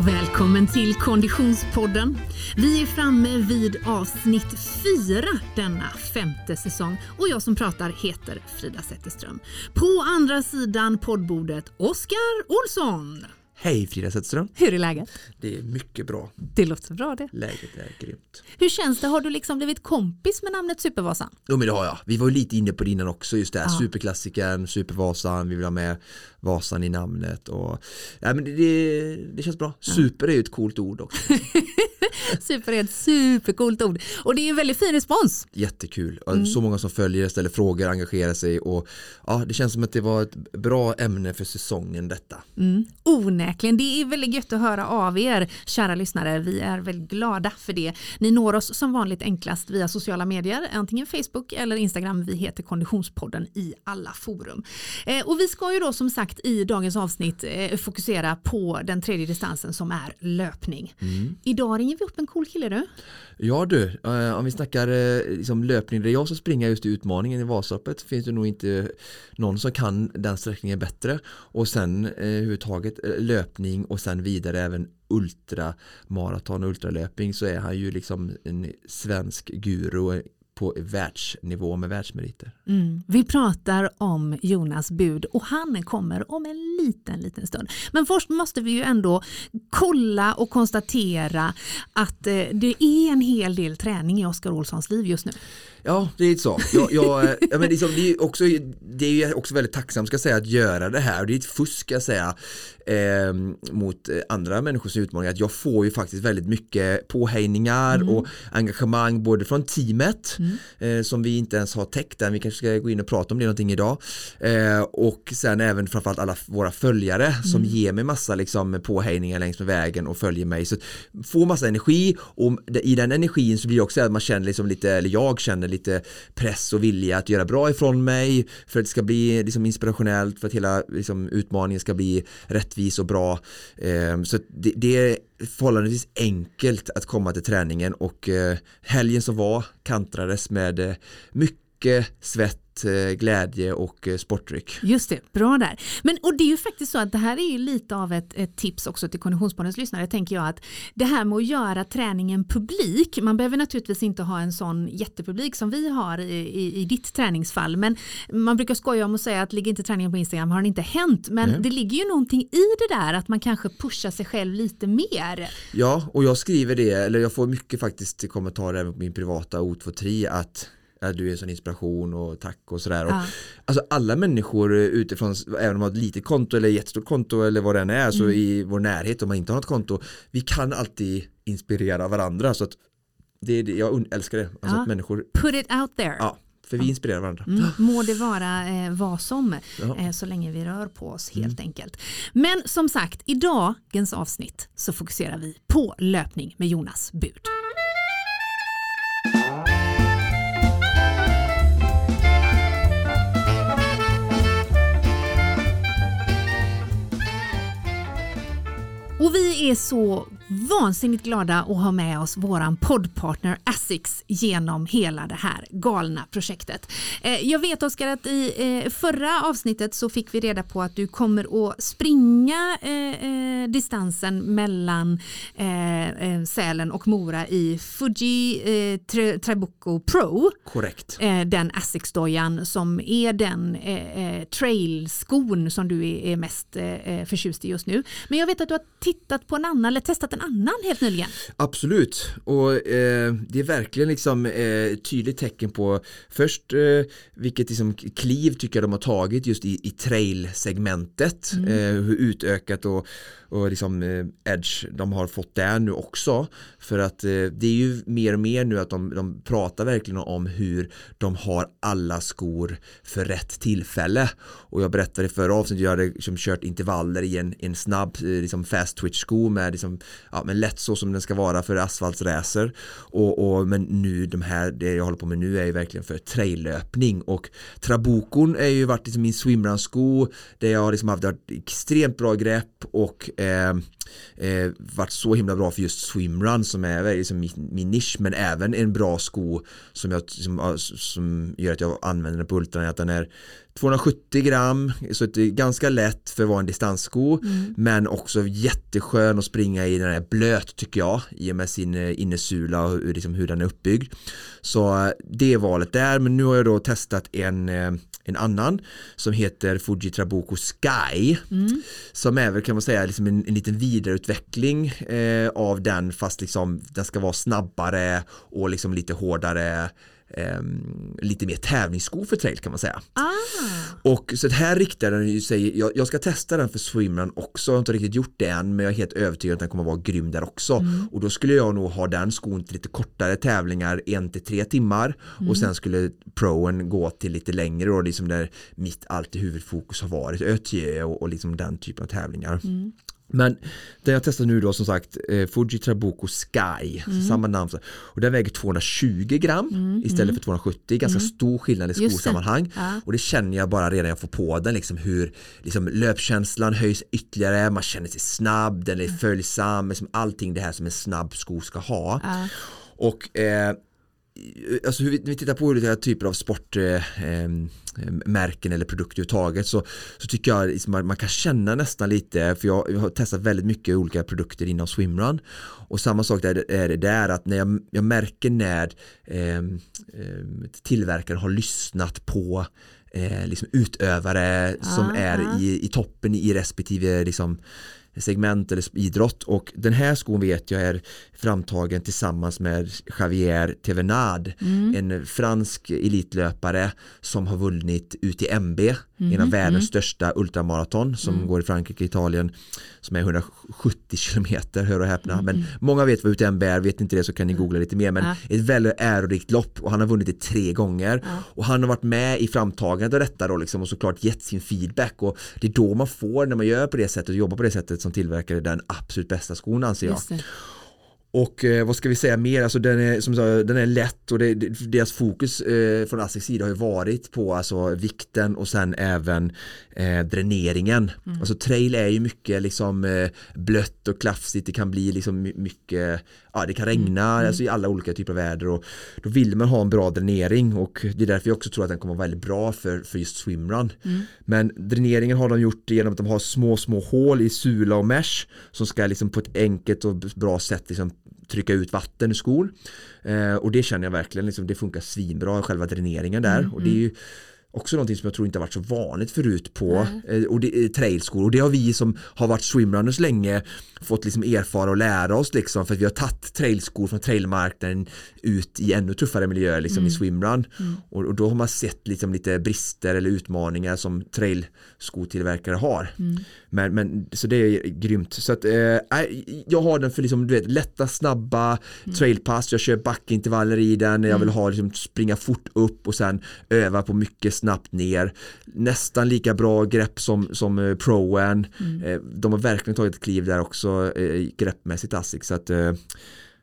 och välkommen till Konditionspodden. Vi är framme vid avsnitt fyra denna femte säsong och jag som pratar heter Frida Zetterström. På andra sidan poddbordet Oskar Olsson. Hej Frida Zetterström. Hur är läget? Det är mycket bra. Det låter bra det. Läget är grymt. Hur känns det? Har du liksom blivit kompis med namnet Supervasan? Jo men det har jag. Vi var ju lite inne på det innan också just det här Ja. superklassikern, Supervasan, vi vill ha med Vasan i namnet och ja, men det, det, det känns bra. Super är ju ett coolt ord också. Super är ett supercoolt ord och det är en väldigt fin respons. Jättekul. Och Så många som följer, ställer frågor, engagerar sig och ja, det känns som att det var ett bra ämne för säsongen detta. Mm, onekligen, det är väldigt gött att höra av er kära lyssnare. Vi är väldigt glada för det. Ni når oss som vanligt enklast via sociala medier, antingen Facebook eller Instagram. Vi heter Konditionspodden i alla forum. Eh, och vi ska ju då som sagt i dagens avsnitt eh, fokusera på den tredje distansen som är löpning. Idag ringer vi upp en cool kille du. Ja du, eh, om vi snackar eh, liksom löpning, det är jag som springer just i utmaningen i Vasaloppet finns det nog inte någon som kan den sträckningen bättre och sen eh, överhuvudtaget eh, löpning och sen vidare även ultramaraton och ultralöpning så är han ju liksom en svensk guru på världsnivå med världsmeriter. Mm. Vi pratar om Jonas bud och han kommer om en liten, liten stund. Men först måste vi ju ändå kolla och konstatera att eh, det är en hel del träning i Oskar Olssons liv just nu. Ja, det är så. Jag, jag, eh, ja, men liksom, det, är också, det är också väldigt tacksamt ska säga att göra det här det är ett fusk ska säga eh, mot andra människors utmaningar att jag får ju faktiskt väldigt mycket påhejningar och engagemang både från teamet eh, som vi inte ens har täckt än, vi kanske ska gå in och prata om det någonting idag. Eh, och sen även framförallt alla våra följare som ger mig massa liksom, påhejningar längs med vägen och följer mig. Så får massa energi och i den energin så blir det också att man känner liksom lite, eller jag känner lite press och vilja att göra bra ifrån mig för att det ska bli liksom inspirationellt för att hela liksom, utmaningen ska bli rättvis och bra. Eh, så det, det är förhållandevis enkelt att komma till träningen och eh, helgen som var kantrades med eh, mycket mycket svett, eh, glädje och eh, sportdryck. Just det, bra där. Men och det är ju faktiskt så att det här är ju lite av ett, ett tips också till Konditionspoddens lyssnare tänker jag att det här med att göra träningen publik, man behöver naturligtvis inte ha en sån jättepublik som vi har i, i, i ditt träningsfall men man brukar skoja om att säga att ligger inte träningen på Instagram har den inte hänt men Nej. det ligger ju någonting i det där att man kanske pushar sig själv lite mer. Ja, och jag skriver det, eller jag får mycket faktiskt kommentarer även på min privata O23 att att du är en sån inspiration och tack och sådär. Och, Ja. Alltså alla människor utifrån, även om man har ett litet konto eller jättestort konto eller vad det än är, så Mm. i vår närhet om man inte har något konto, vi kan alltid inspirera varandra. Så att det, är det, jag älskar det. Alltså Ja. att människor, Put it out there. ja, för vi inspirerar varandra. Mm, må det vara eh, vad som Ja. Mm. eh, så länge vi rör på oss helt enkelt. Men som sagt, i dagens avsnitt så fokuserar vi på löpning med Jonas Bud. Är så vansinnigt glada att ha med oss våran poddpartner Asics genom hela det här galna projektet. Eh, jag vet Oskar att i eh, förra avsnittet så fick vi reda på att du kommer att springa eh, distansen mellan Sälen och Mora i Fuji Trabuco Pro Korrekt. den Asics-dojan som är den trailskon som du är, mest förtjust i just nu. Men jag vet att du har tittat på en annan eller testat en annan helt nyligen. Absolut, och eh, det är verkligen liksom eh, tydligt tecken på först eh, vilket liksom kliv tycker jag de har tagit just i, i trail-segmentet, eh, hur utökat och, och liksom eh, edge de har fått där nu också. För att eh, det är ju mer och mer nu att de, de pratar verkligen om hur de har alla skor för rätt tillfälle. Och jag berättade i förra avsnittet jag hade liksom kört intervaller i en, en snabb eh, liksom fast twitch sko med liksom, ja, men lätt så som den ska vara för asfaltsracer. Och, och, men nu de här, det jag håller på med nu är ju verkligen för traillöpning. Och Trabukon är ju varit liksom min swimrun-sko där jag har liksom haft extremt bra grepp. Och eh, eh, varit så himla bra för just swimrun som är liksom min, min nisch men även en bra sko som, jag, som, som gör att jag använder den på ultran att den är 270 gram så det är ganska lätt för att vara en distanssko mm. men också jätteskön att springa i den är blöt tycker jag i och med sin eh, innersula och liksom hur den är uppbyggd så eh, det är valet där men nu har jag då testat en en annan som heter Fuji Trabuco Sky mm. som är väl kan man säga liksom en, en liten vidareutveckling eh, av den fast liksom den ska vara snabbare och liksom lite hårdare eh, lite mer tävlingssko för trail kan man säga. Ah. Och så här riktar den sig, jag, jag ska testa den för swimrun också, jag har inte riktigt gjort det än men jag är helt övertygad att den kommer vara grym där också. Mm. Och då skulle jag nog ha den skon till lite kortare tävlingar, en till tre timmar mm. och sen skulle proen gå till lite längre och liksom där mitt alltid huvudfokus har varit Ötjö och, och liksom den typen av tävlingar. Mm. Men den jag testar nu då som sagt eh, Fuji Trabuco Sky, mm. samma namn. Och den väger 220 gram mm. istället mm. för 270, ganska mm. stor skillnad i skosammanhang. Ja. Och det känner jag bara redan jag får på den, liksom hur liksom, löpkänslan höjs ytterligare, man känner sig snabb, den är följsam, liksom allting det här som en snabb sko ska ha. Ja. Och eh, alltså hur vi, vi tittar på olika typer av sportmärken eh, eller produkter överhuvudtaget så, så tycker jag liksom man, man, kan känna nästan lite för jag, jag, har testat väldigt mycket olika produkter inom swimrun och samma sak där är det där att när jag, jag märker när eh, tillverkaren har lyssnat på eh, liksom utövare som ah, är ah. I, i toppen i respektive liksom, segment eller idrott och den här skon vet jag är framtagen tillsammans med Javier Tevenard mm. en fransk elitlöpare som har vunnit UTMB mm. en av världens mm. största ultramaraton som mm. går i Frankrike och Italien som är 170 kilometer, hör och häpna men många vet vad UTMB är, vet inte det så kan ni googla lite mer men ja. ett väldigt ärorikt lopp och han har vunnit det tre gånger ja. och han har varit med i framtagandet av detta då liksom och såklart gett sin feedback och det är då man får när man gör på det sättet och jobbar på det sättet som tillverkare den absolut bästa skon anser jag och eh, vad ska vi säga mer, alltså den är, som sagt, den är lätt och det, deras fokus eh, från ASSIs sida har ju varit på alltså, vikten och sen även eh, dräneringen. Mm. Alltså trail är ju mycket liksom eh, blött och klafsigt, det kan bli liksom mycket, ja det kan regna mm. alltså, i alla olika typer av väder och då vill man ha en bra dränering och det är därför jag också tror att den kommer vara väldigt bra för, för just swimrun. Mm. Men dräneringen har de gjort genom att de har små små hål i sula och mesh som ska liksom på ett enkelt och bra sätt liksom trycka ut vatten ur skor eh, och det känner jag verkligen liksom, det funkar svinbra själva dräneringen där mm, och det är ju mm också någonting som jag tror inte har varit så vanligt förut på mm. och det, trailskor och det har vi som har varit swimrunners länge fått liksom erfara och lära oss liksom för att vi har tagit trailskor från trailmarknaden ut i ännu tuffare miljöer liksom mm. i swimrun mm. och, och, då har man sett liksom lite brister eller utmaningar som trailskotillverkare har mm. men, men så det är grymt så att eh, jag har den för liksom du vet lätta snabba mm. trailpass jag kör backintervaller i den jag vill mm. ha liksom springa fort upp och sen öva på mycket snabbt ner nästan lika bra grepp som, som eh, proen mm. eh, de har verkligen tagit ett kliv där också eh, greppmässigt Asics så att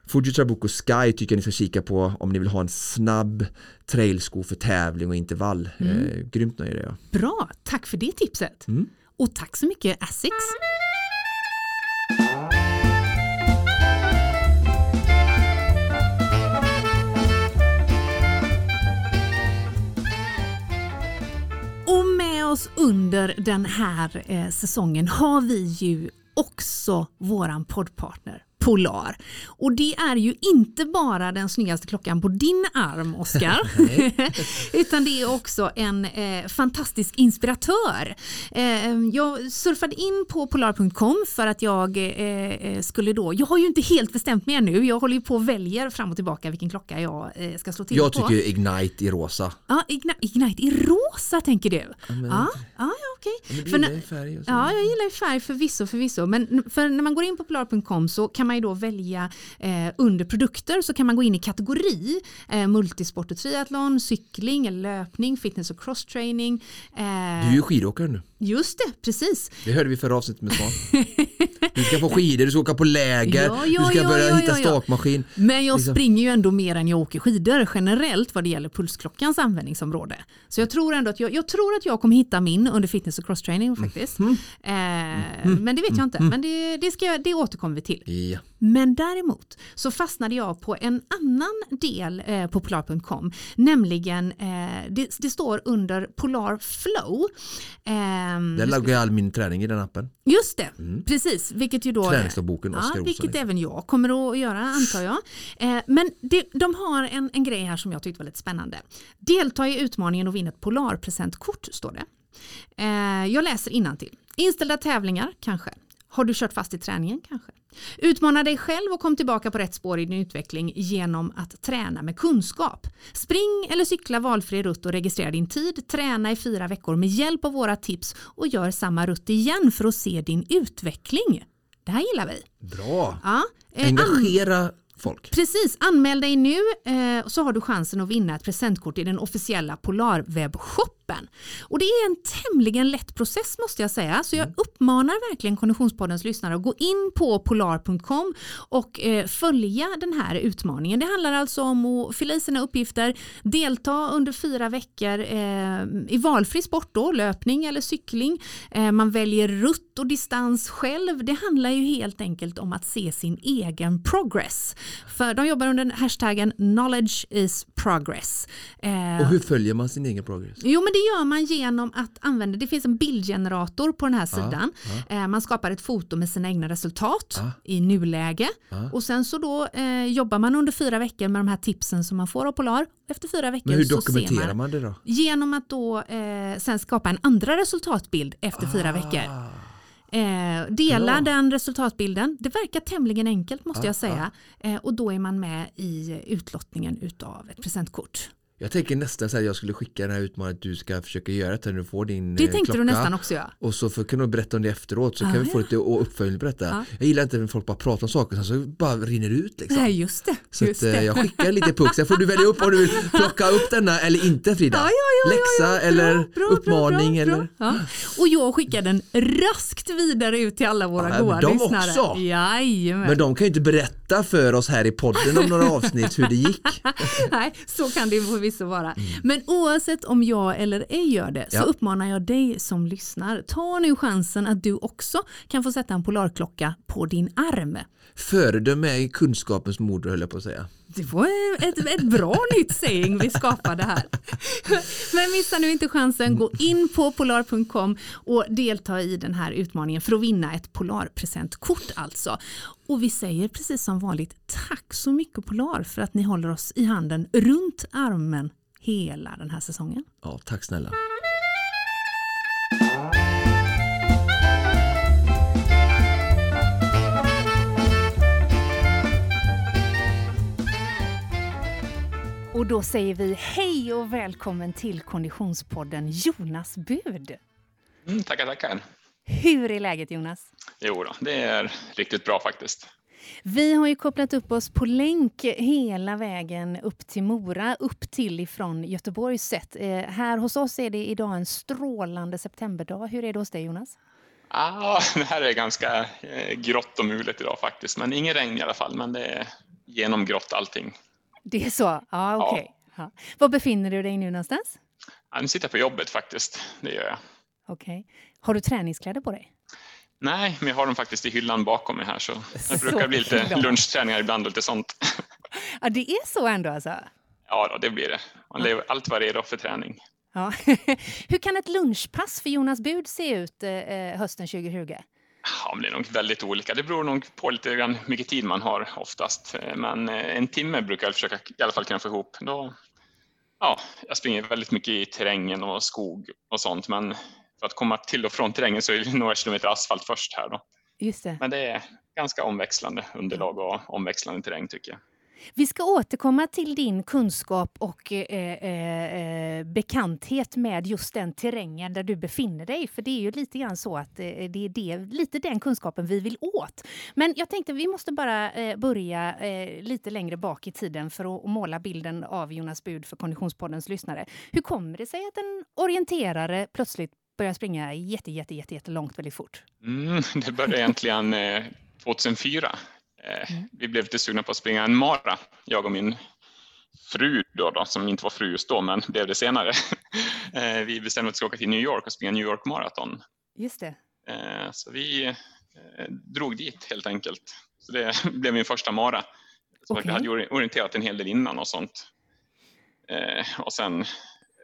Fuji Trabuco Sky tycker jag ni ska kika på om ni vill ha en snabb trailsko för tävling och intervall. Mm. Eh, grymt nöjd är jag. Bra, tack för det tipset. Mm. Och tack så mycket Asics. Oss under den här eh, säsongen har vi ju också våran poddpartner. Polar. Och det är ju inte bara den snyggaste klockan på din arm, Oskar. utan det är också en eh, fantastisk inspiratör. Eh, jag surfade in på polar.com för att jag eh, eh, skulle då, jag har ju inte helt bestämt mig ännu, jag håller ju på och väljer fram och tillbaka vilken klocka jag eh, ska slå till jag på. Jag tycker Ignite i rosa. Ja, Ignite, Ignite i rosa tänker du? Ja, men, ja, ja, okej. Okay. Ja, jag gillar färg förvisso, förvisso. Men för när man går in på polar.com så kan man ju då välja eh, under produkter så kan man gå in i kategori eh, multisport och triathlon, cykling, löpning, fitness och crosstraining. Eh, du är ju skidåkare nu. Just det, precis. Det hörde vi förra avsnittet med Svan. Du ska få skidor, du ska åka på läger, Ja, ja, du ska ja, börja ja, hitta stakmaskin. Men jag Liksom. springer ju ändå mer än jag åker skidor generellt vad det gäller pulsklockans användningsområde. Så jag tror ändå att jag, jag tror att jag kommer hitta min under fitness och crosstraining faktiskt. Mm. Eh, men det vet jag inte, men det, det, ska, det återkommer vi till. Men däremot så fastnade jag på en annan del eh, på polar.com, nämligen eh, det, det står under Polar Flow. Ehm, Där loggar jag all min träning i den appen. Just det, precis. Vilket ju då... Träningsdagboken Ja, Oskar Olsson. vilket även jag kommer att göra antar jag. Eh, men det, de har en, en grej här som jag tyckte var lite spännande. Delta i utmaningen och vinn ett Polarpresentkort står det. Eh, jag läser innantill. Inställda tävlingar kanske. Har du kört fast i träningen kanske? Utmana dig själv och kom tillbaka på rätt spår i din utveckling genom att träna med kunskap. Spring eller cykla valfri rutt och registrera din tid. Träna i fyra veckor med hjälp av våra tips och gör samma rutt igen för att se din utveckling. Det här gillar vi. Bra! Ja, eh, Engagera folk. Precis, anmäl dig nu eh, så har du chansen att vinna ett presentkort i den officiella Polarwebbshoppen. Och det är en tämligen lätt process måste jag säga, så jag uppmanar verkligen Konditionspoddens lyssnare att gå in på polar.com och eh, följa den här utmaningen. Det handlar alltså om att fylla i sina uppgifter, delta under fyra veckor eh, i valfri sport då, löpning eller cykling. Eh, man väljer rutt och distans själv. Det handlar ju helt enkelt om att se sin egen progress. För de jobbar under hashtaggen knowledge is progress. Eh, Och hur följer man sin egen progress? Jo men det gör man genom att använda, det finns en bildgenerator på den här sidan. Eh, Man skapar ett foto med sina egna resultat Ja. i nuläge. Ja. Och sen så då eh, jobbar man under fyra veckor med de här tipsen som man får av Polar. Efter fyra veckor Men hur dokumenterar man, man det då? Genom att då eh, sen skapa en andra resultatbild efter fyra veckor. Ah. Eh, dela Bra. den resultatbilden. Det verkar tämligen enkelt måste Ja, jag säga. Eh, och då är man med i utlottningen utav ett presentkort. Jag tänker nästan så här, jag skulle skicka den här utmaningen att du ska försöka göra det när du får din Det eh, tänkte klocka. du nästan också göra. Och så för, kan du berätta om det efteråt så Ah, kan vi få ja. lite uppföljning på detta. Ja. Jag gillar inte när folk bara pratar om saker sen så bara rinner det ut liksom. Nej just det. Så just att, eh, det. jag skickar lite puck, sen får du välja upp om du vill plocka upp denna eller inte Frida. Ja, ja, ja, Läxa ja, ja. eller Bra, bra, uppmaning bra, eller. Ja. Och jag skickar den raskt vidare ut till alla våra Ja, goa de lyssnare. också? Jajamän. Men de kan ju inte berätta för oss här i podden om några avsnitt hur det gick. Nej, så kan det ju förvisso vara. Men oavsett om jag eller ej gör det så Ja. uppmanar jag dig som lyssnar. Ta nu chansen att du också kan få sätta en polarklocka på din arm. Föredöme är kunskapens moder höll jag på att säga. Det var ett, ett bra nytt saying vi skapade här. Men missa nu inte chansen, gå in på polar.com och delta i den här utmaningen för att vinna ett Polarpresentkort alltså. Och vi säger precis som vanligt tack så mycket Polar för att ni håller oss i handen runt armen hela den här säsongen. Ja, tack snälla. Och då säger vi hej och välkommen till Konditionspodden Jonas Bud. Mm, tackar, tackar. Hur är läget Jonas? Jo då, det är riktigt bra faktiskt. Vi har ju kopplat upp oss på länk hela vägen upp till Mora, upp till ifrån Göteborgs sett. Eh, här hos oss är det idag en strålande septemberdag. Hur är det hos dig Jonas? Ah, det här är ganska eh, grått och mulet idag faktiskt, men ingen regn i alla fall. Men det är genomgrått allting. Det är så? Ja, okej. Ja. Var befinner du dig nu någonstans? Ja, nu sitter jag på jobbet faktiskt, det gör jag. Okej. Har du träningskläder på dig? Nej, men jag har dem faktiskt i hyllan bakom mig här så det brukar bli lite lunchträningar ibland och lite sånt. Ja, det är så ändå alltså? Ja, då, det blir det. Man lever allt vad redo för träning. Ja. Hur kan ett lunchpass för Jonas Bud se ut eh, hösten 2020? Ja, men det är nog väldigt olika. Det beror nog på lite grann hur mycket tid man har oftast. Men eh, en timme brukar jag försöka i alla fall kunna få ihop. Då, ja, jag springer väldigt mycket i terrängen och skog och sånt. Men för att komma till och från terrängen så är det några kilometer asfalt först här då. Just det. Men det är ganska omväxlande underlag och omväxlande terräng tycker jag. Vi ska återkomma till din kunskap och eh, eh, eh, bekanthet med just den terrängen där du befinner dig. För det är ju lite grann så att eh, det är det, lite den kunskapen vi vill åt. Men jag tänkte vi måste bara eh, börja eh, lite längre bak i tiden för att, måla bilden av Jonas Bud för Konditionspoddens lyssnare. Hur kommer det sig att en orienterare plötsligt börjar springa jätte, jätte, jätte, jättelångt väldigt fort? Mm, det började egentligen eh, 2004. Eh, mm. Vi blev lite sugna på att springa en mara, jag och min fru då, då, som inte var fru just då, men blev det senare. Eh, vi bestämde oss för att ska åka till New York och springa New York Marathon. Just det. Eh, så vi drog dit helt enkelt. Så det blev min första mara. Okay. Jag hade orienterat en hel del innan och sånt. Och sen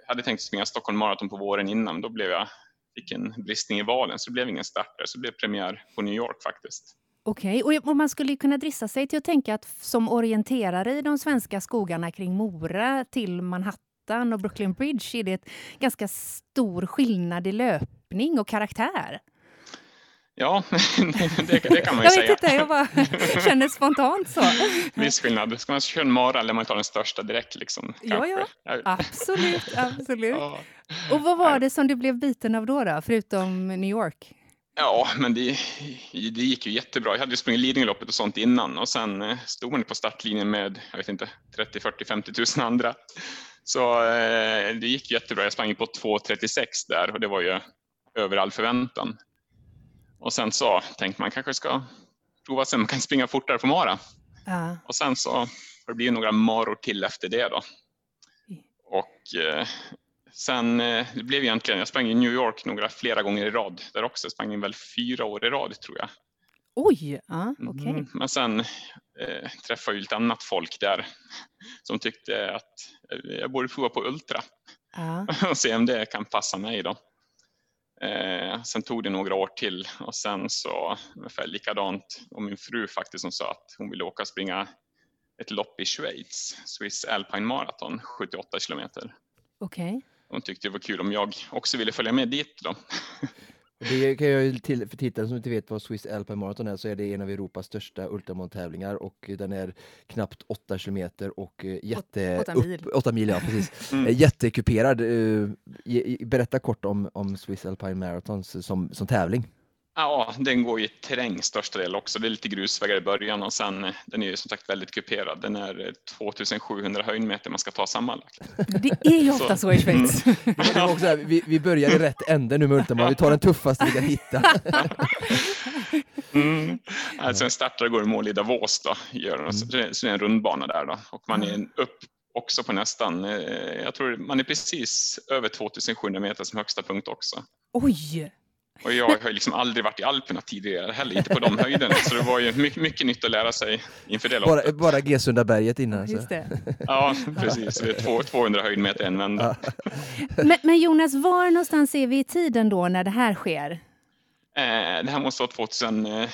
hade jag tänkt springa Stockholm Marathon på våren innan, då blev jag, fick en bristning i valen så det blev ingen starter, så det blev premiär på New York faktiskt. Okej, okay. och man skulle kunna drissa sig till att tänka att som orienterare i de svenska skogarna kring Mora till Manhattan och Brooklyn Bridge är det ett ganska stor skillnad i löpning och karaktär. Ja, det, det kan man ju jag säga. Jag vet inte, jag bara känner spontant så. Viss skillnad. Ska man köra en mara eller man tar den största direkt? Liksom, ja, ja, absolut. absolut. Ja. Och vad var det som du blev biten av då, då förutom New York? Ja, men det, det gick ju jättebra. Jag hade ju sprungit Lidingöloppet och sånt innan och sen eh, stod man på startlinjen med, jag vet inte, 30, 40, 50 000 andra. Så eh, det gick jättebra. Jag sprang på 2.36 där och det var ju över all förväntan. Och sen så tänkte man kanske ska prova se om man kan springa fortare på mara. Ja. Och sen så har det blivit några maror till efter det då. Och eh, sen eh, det blev egentligen, jag sprang i New York några flera gånger i rad där också. Jag sprang väl fyra år i rad tror jag. Oj, ja, okej. Okay. Mm, men sen eh, träffade jag lite annat folk där som tyckte att jag borde prova på Ultra ja. och se om det kan passa mig då. Eh, sen tog det några år till och sen så ungefär likadant och min fru faktiskt som sa att hon ville åka och springa ett lopp i Schweiz, Swiss Alpine Marathon, 78 kilometer. Okej. Okay. Hon tyckte det var kul om jag också ville följa med dit då. Det kan jag till för tittare som inte vet vad Swiss Alpine Marathon är så är det en av Europas största ultramaratontävlingar och den är knappt 8 kilometer och eh, jätte... 8 mil. 8 mil, ja precis. Mm. Eh, jättekuperad. Eh, berätta kort om, om Swiss Alpine Marathon som, som tävling. Ja, den går i terräng största del också. Det är lite grusvägar i början och sen den är ju som sagt väldigt kuperad. Den är 2700 höjdmeter man ska ta sammanlagt. Det är ju ofta så i Schweiz. Mm. också här, vi, vi börjar i rätt ände nu med Ultima. Vi tar den tuffaste vi kan hitta. mm. Alltså en startare går i mål i Davos då, gör den. Så, det, så det är en rundbana där då. Och man är upp också på nästan, eh, jag tror man är precis över 2700 meter som högsta punkt också. Oj! Och jag har liksom aldrig varit i Alperna tidigare heller, inte på de höjderna. Så det var ju mycket, mycket nytt att lära sig inför det loppet. Bara, bara Gesundaberget innan? Just det. Ja, precis. Det är 200 höjdmeter en vända. Men, men, Jonas, var någonstans är vi i tiden då när det här sker? Eh, det här måste vara 2008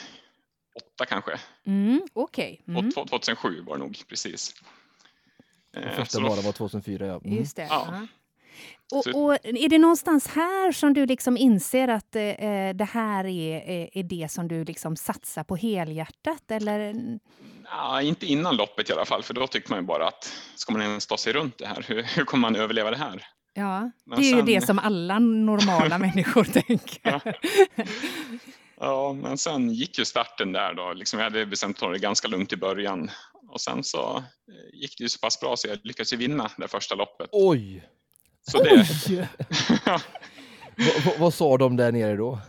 kanske. Mm, Okej. Okay. Mm. 2007 var det nog, precis. Eh, första var var 2004, ja. Mm. Just det. Ja. Och, och, är det någonstans här som du liksom inser att eh, det här är, är det som du liksom satsar på helhjärtat? Eller? Ja, inte innan loppet i alla fall, för då tycker man ju bara att ska man ens ta sig runt det här? Hur, hur kommer man överleva det här? Ja, Men det är sen... ju det som alla normala människor tänker. Ja. ja. men sen gick ju starten där då. Liksom jag hade bestämt att ta det ganska lugnt i början och sen så eh, gick det ju så pass bra så jag lyckades ju vinna det första loppet. Oj! Så det... vad, vad sa de där nere då?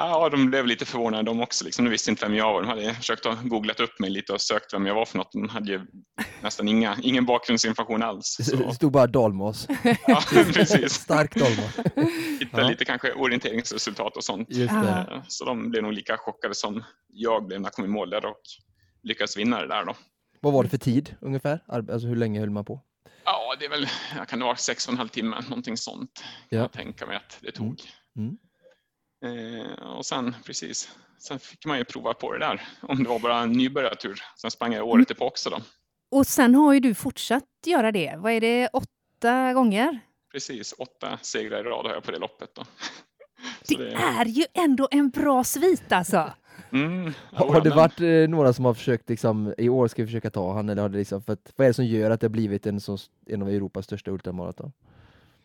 Ja, de blev lite förvånade de också. Liksom. De visste inte vem jag var. De hade försökt att googlat upp mig lite och sökt vem jag var för något. De hade ju nästan inga, ingen bakgrundsinformation alls. Det stod bara dalmas. Ja, precis. Stark dalmas. Hittade ja. lite kanske orienteringsresultat och sånt. Eh, så de blev nog lika chockade som jag blev när jag kom i mål där och lyckades vinna det där då. Vad var det för tid ungefär? Alltså hur länge höll man på? Ja, det är väl, kan det vara sex och en halv timme, någonting sånt. Ja. Jag tänka mig att det tog. Mm. Mm. Eh, och sen precis, sen fick man ju prova på det där, om det var bara en nybörjartur. Sen sprang jag året mm. på också då. Och sen har ju du fortsatt göra det. Vad är det, åtta gånger? Precis, åtta segrar i rad har jag på det loppet då. Det, det, är ju ändå en bra svit alltså. Mm, har, har det varit eh, några som har försökt liksom, i år ska vi försöka ta han eller har det liksom, för att, vad är det som gör att det har blivit en, så, en av Europas största ultramaraton?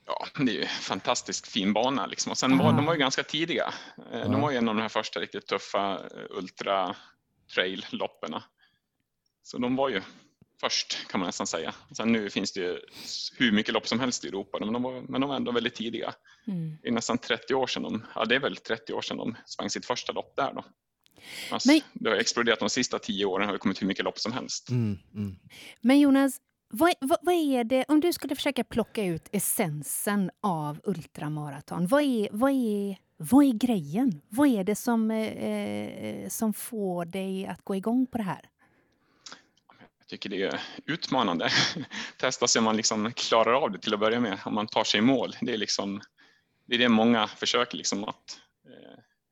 Ja, det är ju en fantastiskt fin bana liksom. och sen var de var ju ganska tidiga. Eh, de var ju en av de här första riktigt tuffa eh, ultra trail loppen. Så de var ju först kan man nästan säga. Sen nu finns det ju hur mycket lopp som helst i Europa, men de var, men de var ändå väldigt tidiga. Mm. Det är nästan 30 år sedan de, ja det är väl 30 år sedan de sprang sitt första lopp där då. Alltså, men, det har exploderat de sista tio åren har det kommit hur mycket lopp som helst. Mm, mm. Men Jonas, vad, vad, vad, är det, om du skulle försöka plocka ut essensen av ultramaraton, vad är, vad är, vad är grejen? Vad är det som, eh, eh som får dig att gå igång på det här? Jag tycker det är utmanande. Testa se om man liksom klarar av det till att börja med, om man tar sig i mål. Det är, liksom, det, är det många försöker liksom att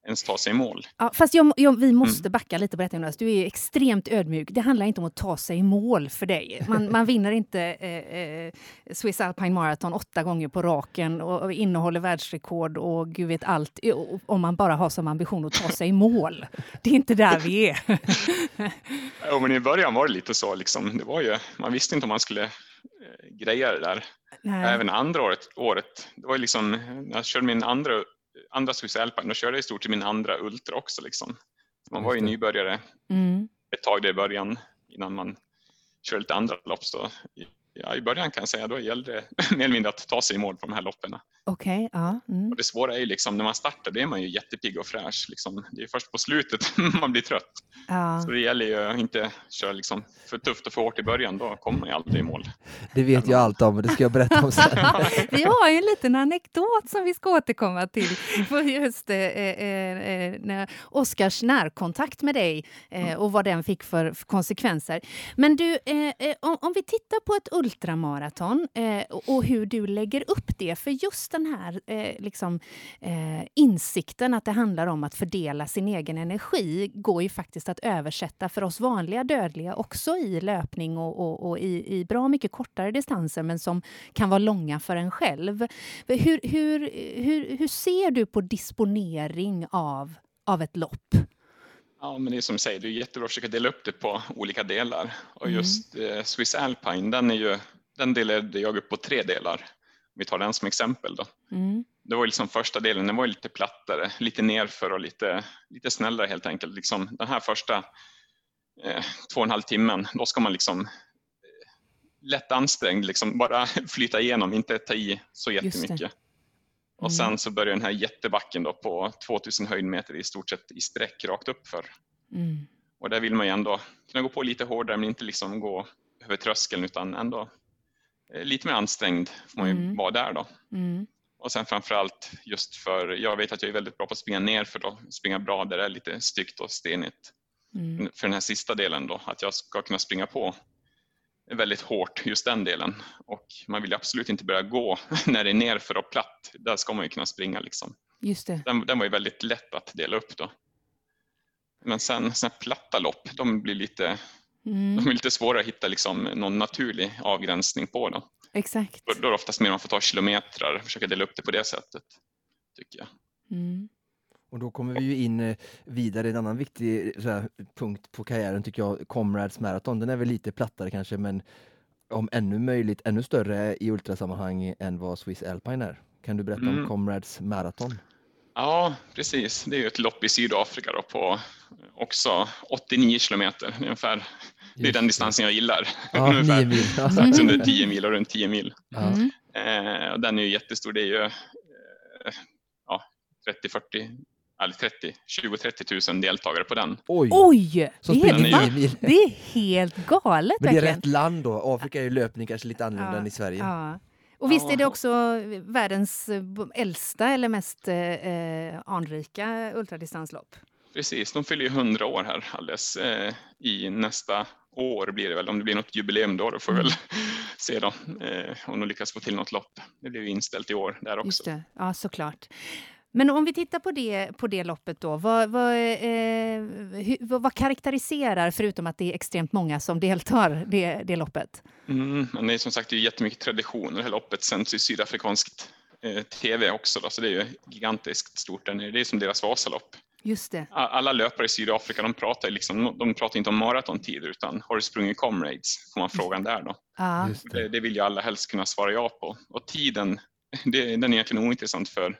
ens ta sig i mål. Ja, fast jag, jag, vi måste mm. backa lite på detta Jonas. Du är extremt ödmjuk. Det handlar inte om att ta sig i mål för dig. Man, man vinner inte eh, eh, Swiss Alpine Marathon åtta gånger på raken och, och innehåller världsrekord och gud vet allt om man bara har som ambition att ta sig i mål. Det är inte där vi är. ja, men I början var det lite så. Liksom. Det var ju, man visste inte om man skulle eh, greja det där. Nej. Även andra året, året, det var liksom, jag körde min andra andra Swiss Alpine, då körde jag i stort sett min andra Ultra också. Liksom. Man var ju nybörjare mm. ett tag där i början innan man körde lite andra lopp. Så ja, I början kan jag säga då gällde det mer eller mindre att ta sig i mål på de här loppen. Okay, ja, mm. och det svåra är ju liksom, när man startar, då är man ju jättepigg och fräsch. Liksom. Det är först på slutet man blir trött. Ja. Så det gäller ju att inte köra liksom för tufft och för hårt i början, då kommer man ju aldrig i mål. Det vet jag allt om, och det ska jag berätta om sen. vi har ju en liten anekdot som vi ska återkomma till, på just eh, eh, eh Oskars närkontakt med dig eh, och vad den fick för konsekvenser. Men du, eh, eh, om, om, vi tittar på ett ultramaraton eh, och hur du lägger upp det, för just den här eh, liksom, eh, insikten att det handlar om att fördela sin egen energi går ju faktiskt att översätta för oss vanliga dödliga också i löpning och, och, och i, i, bra mycket kortare distanser men som kan vara långa för en själv. Hur, hur, hur, hur ser du på disponering av, av ett lopp? Ja, men det är som du säger, det är jättebra att försöka dela upp det på olika delar. Och mm. just eh, Swiss Alpine, den, är ju, den delade jag upp på tre delar. Vi tar den som exempel då. Mm. Det var liksom första delen, den var lite plattare, lite nerför och lite, lite snällare helt enkelt. Liksom den här första eh, två och en halv timmen, då ska man liksom eh, lätt ansträngd, liksom bara flyta igenom, inte ta i så jättemycket. Mm. Och sen så börjar den här jättebacken då på 2000 höjdmeter i stort sett i sträck rakt upp för. Mm. Och där vill man ju ändå kunna gå på lite hårdare men inte liksom gå över tröskeln utan ändå eh, lite mer ansträngd får man ju mm. vara där då. Mm. Och sen framförallt just för, jag vet att jag är väldigt bra på att springa ner för att springa bra där det är lite styggt och stenigt. Mm. För den här sista delen då, att jag ska kunna springa på väldigt hårt, just den delen. Och man vill absolut inte börja gå när det är nerför och platt. Där ska man ju kunna springa. Liksom. Just det. Den, den var ju väldigt lätt att dela upp då. Men sen såna platta lopp, de blir lite, mm. de är lite svårare att hitta liksom, någon naturlig avgränsning på. Då. Exakt. Då, då är det oftast mer man får ta kilometrar och försöka dela upp det på det sättet, tycker jag. Mm. Och då kommer vi ju in eh, vidare, en annan viktig här, punkt på karriären tycker jag, Comrades Marathon. Den är väl lite plattare kanske, men om ännu möjligt ännu större i ultrasammanhang än vad Swiss Alpine är. Kan du berätta mm. om Comrades Marathon? Ja, precis. Det är ju ett lopp i Sydafrika då på också 89 kilometer ungefär. Det är den distansen jag gillar. Ja, ungefär. mil. Strax under 10 mil och runt 10 mil. Mm. Eh, den är ju jättestor. Det är ju eh, ja, 30-40 eller 30, 20-30 000 deltagare på den. Oj! Oj det, är helt, det är helt galet. Men det är rätt land då. Afrika är ju löpning kanske lite annorlunda ja, än i Sverige. Ja. Och visst är det också världens äldsta eller mest eh, anrika ultradistanslopp? Precis, de fyller ju 100 år här alldeles eh, i nästa år blir det väl. Om det blir något jubileum då, då får vi väl mm. se då eh, om de lyckas få till något lopp. Det blir ju inställt i år där också. Just det. Ja, såklart. Men om vi tittar på det, på det loppet då, vad, vad, eh, vad, vad karaktäriserar, förutom att det är extremt många som deltar, det, det loppet? Mm, men det är som sagt det är jättemycket traditioner. Det här loppet sänds i sydafrikanskt eh, tv också, då, så det är ju gigantiskt stort. Det är som deras Vasalopp. Just det. Alla löpare i Sydafrika de pratar, liksom, de pratar inte om maratontider utan har du sprungit comrades? Får man frågan där då. Ah. Det. det. vill ju alla helst kunna svara ja på. Och tiden, det, den är egentligen ointressant för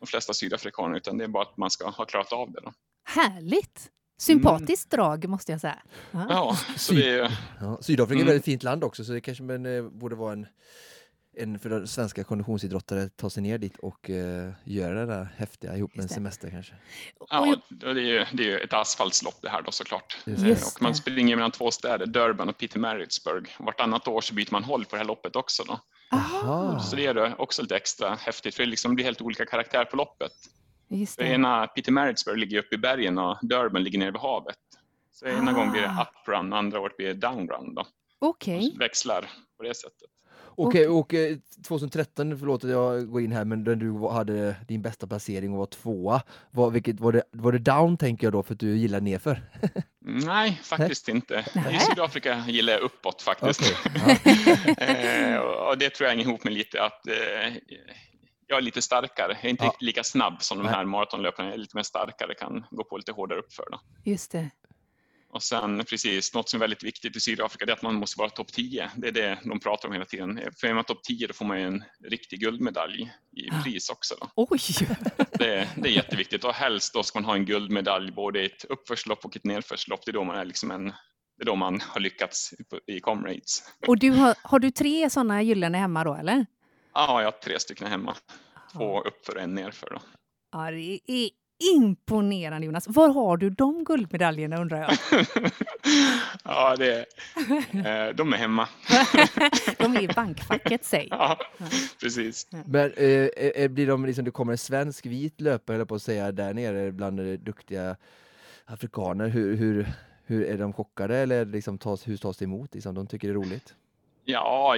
de flesta sydafrikaner utan det är bara att man ska ha klarat av det. Då. Härligt! Sympatiskt drag måste jag säga. Ja. Ja, så det är, Ja, Sydafrika är ett Mm. väldigt fint land också så det kanske men, eh, borde vara en, en för svenska konditionsidrottare ta sig ner dit och eh, göra det där häftiga ihop med en semester kanske. Ja, det är ju det är ett asfaltslopp det här då såklart. Just och man springer mellan två städer, Durban och Pietermaritzburg. Vartannat år så byter man håll på det här loppet också. Då. Aha, Så det är det också lite extra häftigt för det liksom blir helt olika karaktär på loppet. just För det. ena Pietermaritzburg ligger uppe i bergen och Durban ligger nere vid havet. Så ena Ah. gången blir det uprun, andra året blir det downrun. Då. Okej. Växlar på det sättet. Okej, och eh, 2013, förlåt att jag går in här, men när du hade din bästa placering och var tvåa, var, vilket, var, det, var det down tänker jag då för att du gillar nerför? Nej, faktiskt inte. Nej. I Sydafrika gillar jag uppåt faktiskt. Okej, eh, och och det tror jag hänger ihop med lite att eh, jag är lite starkare. Jag är inte Ja. lika snabb som de här maratonlöparna. Jag är lite mer starkare, kan gå på lite hårdare uppför. Då. Just det. Och sen precis, något som är väldigt viktigt i Sydafrika är att man måste vara topp 10. Det är det de pratar om hela tiden. För är man topp 10 då får man ju en riktig guldmedalj i pris också. Då. Oj! Det, det är jätteviktigt och helst då ska man ha en guldmedalj både i ett uppförslopp och ett nedförslopp. Det är då man är liksom en det är då man har lyckats i Comrades. Och du har, har du tre sådana gyllene hemma då, eller? Ja, jag har tre stycken hemma. Två uppför och en nerför. Då. Ja, det är imponerande Jonas. Var har du de guldmedaljerna undrar jag? ja, det, eh, de är hemma. De är i bankfacket, säg. Ja, precis. Men eh, eh, blir de liksom, det kommer en svensk vit löpare jag på att säga där nere bland eh, duktiga afrikaner, hur, hur, hur är de chockade eller liksom tas, hur tas det emot? Liksom, de tycker det är roligt? Ja,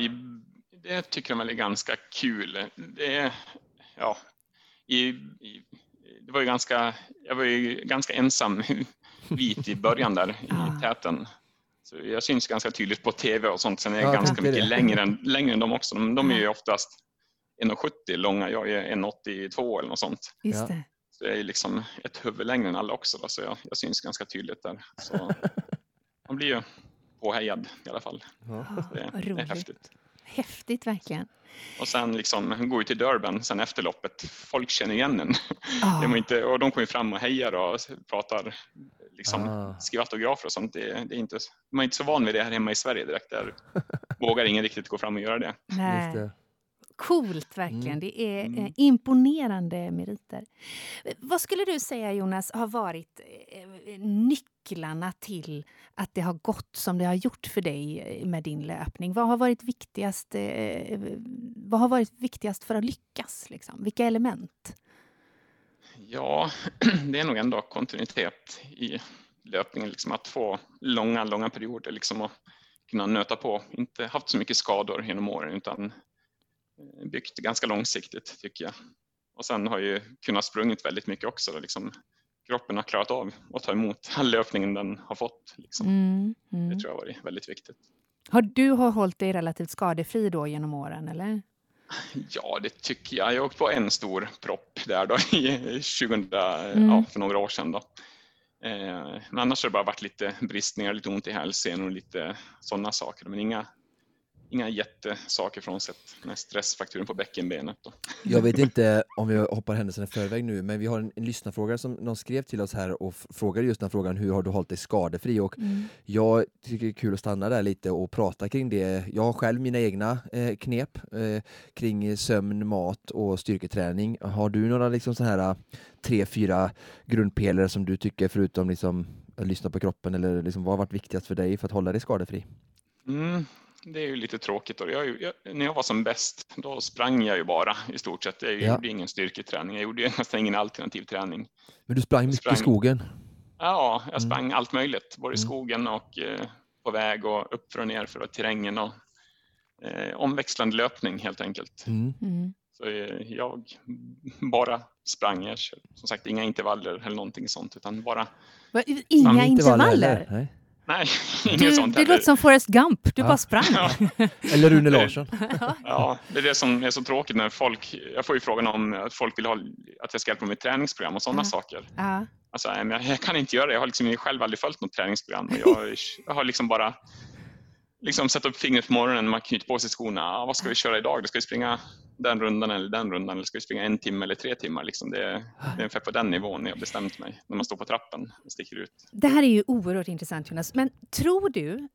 det tycker de väl är ganska kul. Det, ja, i, i, det var ju ganska, jag var ju ganska ensam vit i början där Ah. i täten. Så jag syns ganska tydligt på tv och sånt. Sen är Ja, jag jag ganska mycket det. längre än, längre än de också. De, de är ju Ah. oftast 1,70 långa. Jag är 1,82 eller något sånt. Just Ja. det. Så jag är liksom ett huvud längre än alla också. Då, så jag, jag syns ganska tydligt där. Så man blir ju påhejad i alla fall. Ja. Ja, Det, vad det är roligt. häftigt. Häftigt verkligen. Och sen liksom går ju till Durban sen efter loppet. Folk känner igen en. Var inte, och de kommer fram och hejar och pratar, liksom, Ah. skriver autografer och sånt. Det, det är inte, man är inte så van vid det här hemma i Sverige direkt. Där vågar ingen riktigt gå fram och göra det. Just Nej. Coolt verkligen. Mm. Det är eh, Mm. imponerande meriter. Eh, Vad skulle du säga Jonas har varit eh, nycklarna till att det har gått som det har gjort för dig eh, med din löpning? Vad har varit viktigast, eh, vad har varit viktigast för att lyckas? Liksom? Vilka element? Ja, det är nog ändå kontinuitet i löpningen. Liksom att få långa, långa perioder liksom och kunna nöta på. Inte haft så mycket skador genom åren utan eh, byggt ganska långsiktigt tycker jag. Och sen har jag ju kunnat sprungit väldigt mycket också. Då, liksom. Kroppen har klarat av att ta emot all löpningen den har fått. Liksom. Mm, mm. Det tror jag har varit väldigt viktigt. Har du har hållit dig relativt skadefri då genom åren? eller? Ja, det tycker jag. Jag åkte på en stor propp där då i 2000, Mm. ja, för några år sedan. Då. Eh, men annars har det bara varit lite bristningar, lite ont i hälsen och lite sådana saker. Men inga, inga jättesaker frånsett stressfrakturen på bäckenbenet. Då. Jag vet inte om vi hoppar händelserna i förväg nu, men vi har en, en lyssnarfråga som någon skrev till oss här och frågade just den här frågan, hur har du hållit dig skadefri? Och Mm. jag tycker det är kul att stanna där lite och prata kring det. Jag har själv mina egna eh, knep eh, kring sömn, mat och styrketräning. Har du några liksom så här eh, tre, fyra grundpelare som du tycker, förutom liksom att lyssna på kroppen, eller liksom, vad har varit viktigast för dig för att hålla dig skadefri? Mm, det är ju lite tråkigt. Då. Jag, jag, när jag var som bäst, då sprang jag ju bara i stort sett. Jag Ja. gjorde ingen styrketräning. Jag gjorde ju nästan ingen alternativ träning. Men du sprang mycket i sprang- skogen. Ja, jag Mm. sprang allt möjligt, både i Mm. skogen och eh, på väg och upp och ner för terrängen och eh, omväxlande löpning helt enkelt. Mm. Mm. Så eh, jag bara sprang. Jag som sagt inga intervaller eller någonting sånt utan bara, Va, Inga intervaller? heller, Nej. inget Du, sånt det heller. låter som Forrest Gump, du Ja. bara sprang. Ja. Eller Rune Larsson. Ja, det är det som är så tråkigt när folk, jag får ju frågan om att folk vill ha, att jag ska hjälpa dem med träningsprogram och sådana Ja. saker. Ja. Alltså, men jag, jag kan inte göra det. Jag har liksom själv aldrig följt något träningsprogram. Och jag, jag har liksom bara liksom satt upp fingret på morgonen, man knyter på sig skorna. Ah, vad ska vi köra idag? Då ska vi springa den rundan eller den rundan eller ska vi springa en timme eller tre timmar? Liksom det, är, det är ungefär på den nivån jag bestämt mig när man står på trappen och sticker ut. Det här är ju oerhört intressant Jonas, men tror du,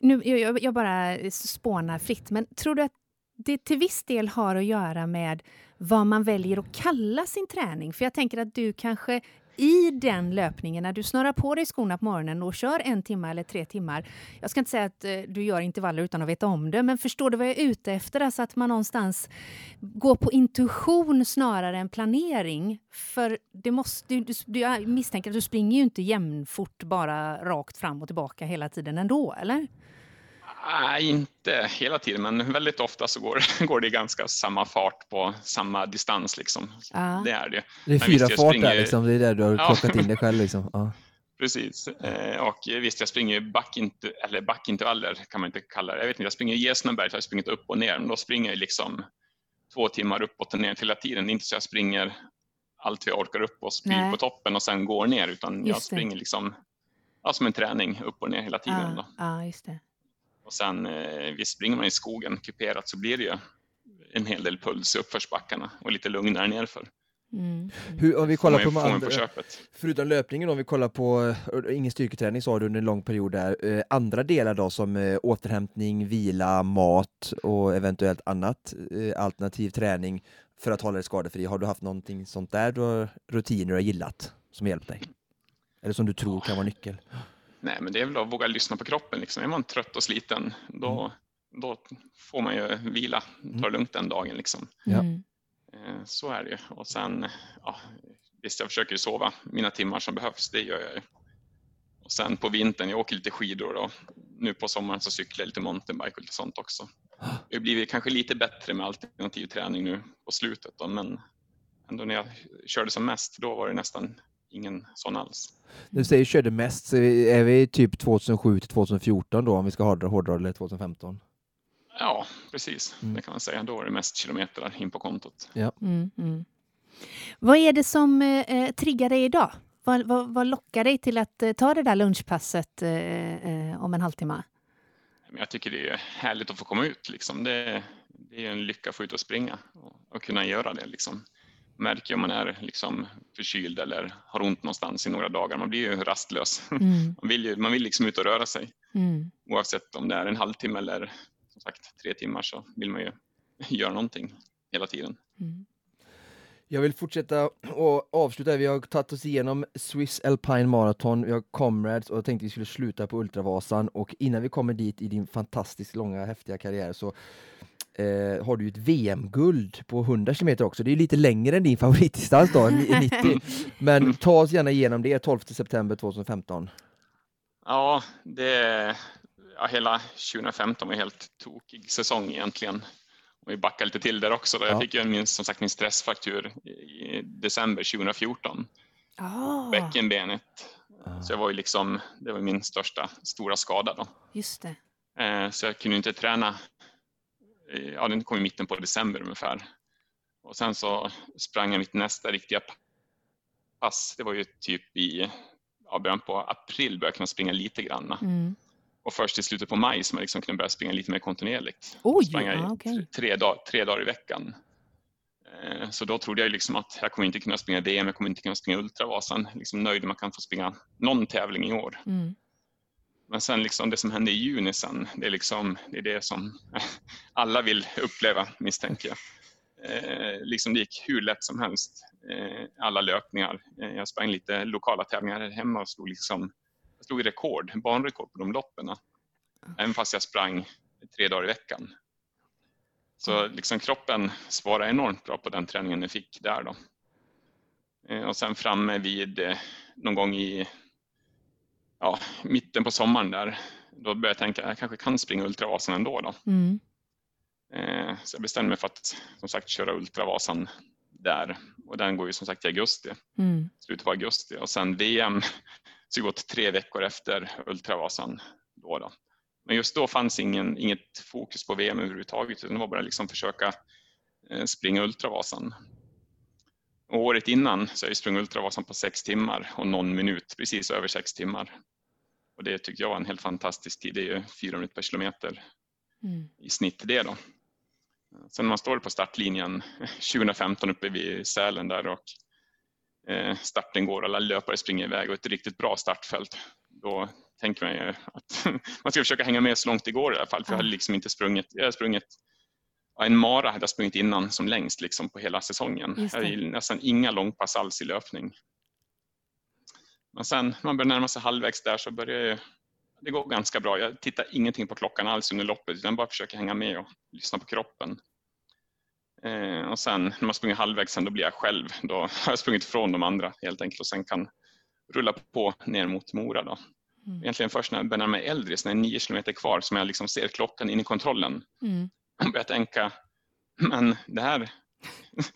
nu, jag, jag bara spånar fritt, men tror du att det till viss del har att göra med vad man väljer att kalla sin träning? För jag tänker att du kanske i den löpningen, när du snurrar på dig skorna på morgonen och kör en timme eller tre timmar. Jag ska inte säga att eh, du gör intervaller utan att veta om det, men förstår du vad jag är ute efter? Alltså att man någonstans går på intuition snarare än planering. För det måste, du, du, jag misstänker att du springer ju inte jämnfort bara rakt fram och tillbaka hela tiden ändå, eller? Nej, inte hela tiden, men väldigt ofta så går, går det ganska samma fart på samma distans. Liksom. Ja. Det är det. Det är visst, fyra jag fart springer- där liksom, det är där du har Ja. in dig själv liksom. Ja. Precis. Eh, Och visst, jag springer ju backint- eller backintervaller kan man inte kalla det. Jag vet inte, jag springer i Gersnaberg så har jag sprungit upp och ner, men då springer jag liksom två timmar uppåt och ner hela tiden. Det är inte så jag springer allt vi orkar upp och spyr Nej. på toppen och sen går ner, utan jag Just det. springer liksom ja, som en träning upp och ner hela tiden. Då. Ja, ja, just det. Och sen eh, visst springer man i skogen kuperat så blir det ju en hel del puls i uppförsbackarna och lite lugnare nerför. Mm. Hur, om vi kollar man, på på andra, köpet. förutom löpningen om vi kollar på, eh, ingen styrketräning sa du under en lång period där, eh, andra delar då som återhämtning, vila, mat och eventuellt annat alternativ träning för att hålla dig skadefri. Har du haft någonting sånt där, du har rutiner du har gillat som hjälpt dig? Eller som du tror kan vara nyckel? Nej, men det är väl att våga lyssna på kroppen. Liksom. Är man trött och sliten, då, då får man ju vila, ta det lugnt den dagen. Liksom. Mm. Eh, Så är det ju. Och sen, ja, visst jag försöker ju sova mina timmar som behövs, det gör jag ju. Och sen på vintern, jag åker lite skidor och nu på sommaren så cyklar jag lite mountainbike och lite sånt också. Det har blivit kanske lite bättre med alternativ träning nu på slutet då, men ändå när jag körde som mest, då var det nästan ingen sån alls. Du säger körde mest, så är vi typ 2007 till 2014 då om vi ska hårdra, hårdra eller 2015? Ja, precis. Mm. Det kan man säga. Då var det mest kilometer in på kontot. Mm, mm. Vad är det som eh, triggar dig idag? Vad, vad, vad lockar dig till att eh, ta det där lunchpasset eh, eh, om en halvtimme? Jag tycker det är härligt att få komma ut. Liksom. Det, det är en lycka att få ut och springa och, och kunna göra det. Liksom. Märker om man är liksom, förkyld eller har ont någonstans i några dagar. Man blir ju rastlös. Mm, Man vill, ju, man vill liksom ut och röra sig. mm, Oavsett om det är en halvtimme eller som sagt tre timmar så vill man ju göra någonting hela tiden. mm. Jag vill fortsätta och avsluta. Vi har tagit oss igenom Swiss Alpine Marathon, vi har Comrades och jag tänkte vi skulle sluta på Ultravasan och innan vi kommer dit i din fantastiskt långa häftiga karriär så eh, har du ju ett VM-guld på 100 km också. Det är lite längre än din favoritdistans då, 90. Men ta oss gärna igenom det 12 september 2015. Ja, det, ja, hela 2015 var en helt tokig säsong egentligen. Och vi backar lite till där också. Då. Jag Ja. fick ju min, som sagt min stressfraktur i december 2014. Ah, Bäckenbenet. Så jag var ju liksom, det var min största stora skada då. just det. Eh, Så jag kunde inte träna. Eh, Ja, den kom i mitten på december ungefär. Och sen så sprang jag mitt nästa riktiga pass. Det var ju typ i ja, början på april började jag kunna springa lite grann. Mm. Och först i slutet på maj som jag liksom kunde börja springa lite mer kontinuerligt. Oj, sprang jag ja, okej. tre, dag, tre dagar i veckan. Eh, Så då trodde jag liksom att jag kommer inte kunna springa VM, jag kommer inte kunna springa Ultravasan. Liksom nöjd jag kan få springa någon tävling i år. Mm. Men sen liksom det som hände i juni sen, det är, liksom, det, är det som alla vill uppleva misstänker jag. Eh, liksom det gick hur lätt som helst. Eh, alla löpningar. Eh, jag sprang lite lokala tävlingar här hemma och slog, liksom, jag slog rekord, banrekord på de loppen. Även fast jag sprang tre dagar i veckan. Så liksom kroppen svarade enormt bra på den träningen jag fick där. Då. Eh, och sen framme vid eh, någon gång i ja, mitten på sommaren där, då började jag tänka att jag kanske kan springa Ultravasan ändå. Då. Mm. Eh, så jag bestämde mig för att som sagt köra Ultravasan där. Och den går ju som sagt i augusti, Mm. slutet på augusti. Och sen VM så gått tre veckor efter Ultravasan. Då då. Men just då fanns ingen, inget fokus på VM överhuvudtaget, utan det var bara liksom försöka eh, springa Ultravasan. Och året innan så har sprungit Ultravasan på sex timmar och någon minut, precis över sex timmar. Och det tyckte jag var en helt fantastisk tid. Det är ju fyra minuter per kilometer Mm. i snitt det då. sen när man står på startlinjen 2015 uppe vid Sälen där och eh, starten går, alla löpare springer iväg och ett riktigt bra startfält, då tänker man ju att man ska försöka hänga med så långt det går i alla fall, för jag hade liksom inte sprungit, jag hade sprungit en mara hade jag sprungit innan som längst liksom på hela säsongen. Jag hade nästan inga långpass alls i löpning. Men sen när man börjar närma sig halvvägs där så börjar det, det gå ganska bra. Jag tittar ingenting på klockan alls under loppet utan bara försöker hänga med och lyssna på kroppen. Eh, och sen när man springer halvvägs sen då blir jag själv. Då har jag sprungit ifrån de andra helt enkelt och sen kan rulla på ner mot Mora. Då. Mm. Egentligen först när jag börjar närma mig Eldris, när det är nio kilometer kvar, som jag liksom ser klockan in i kontrollen. Mm. Och börjar tänka, men det här...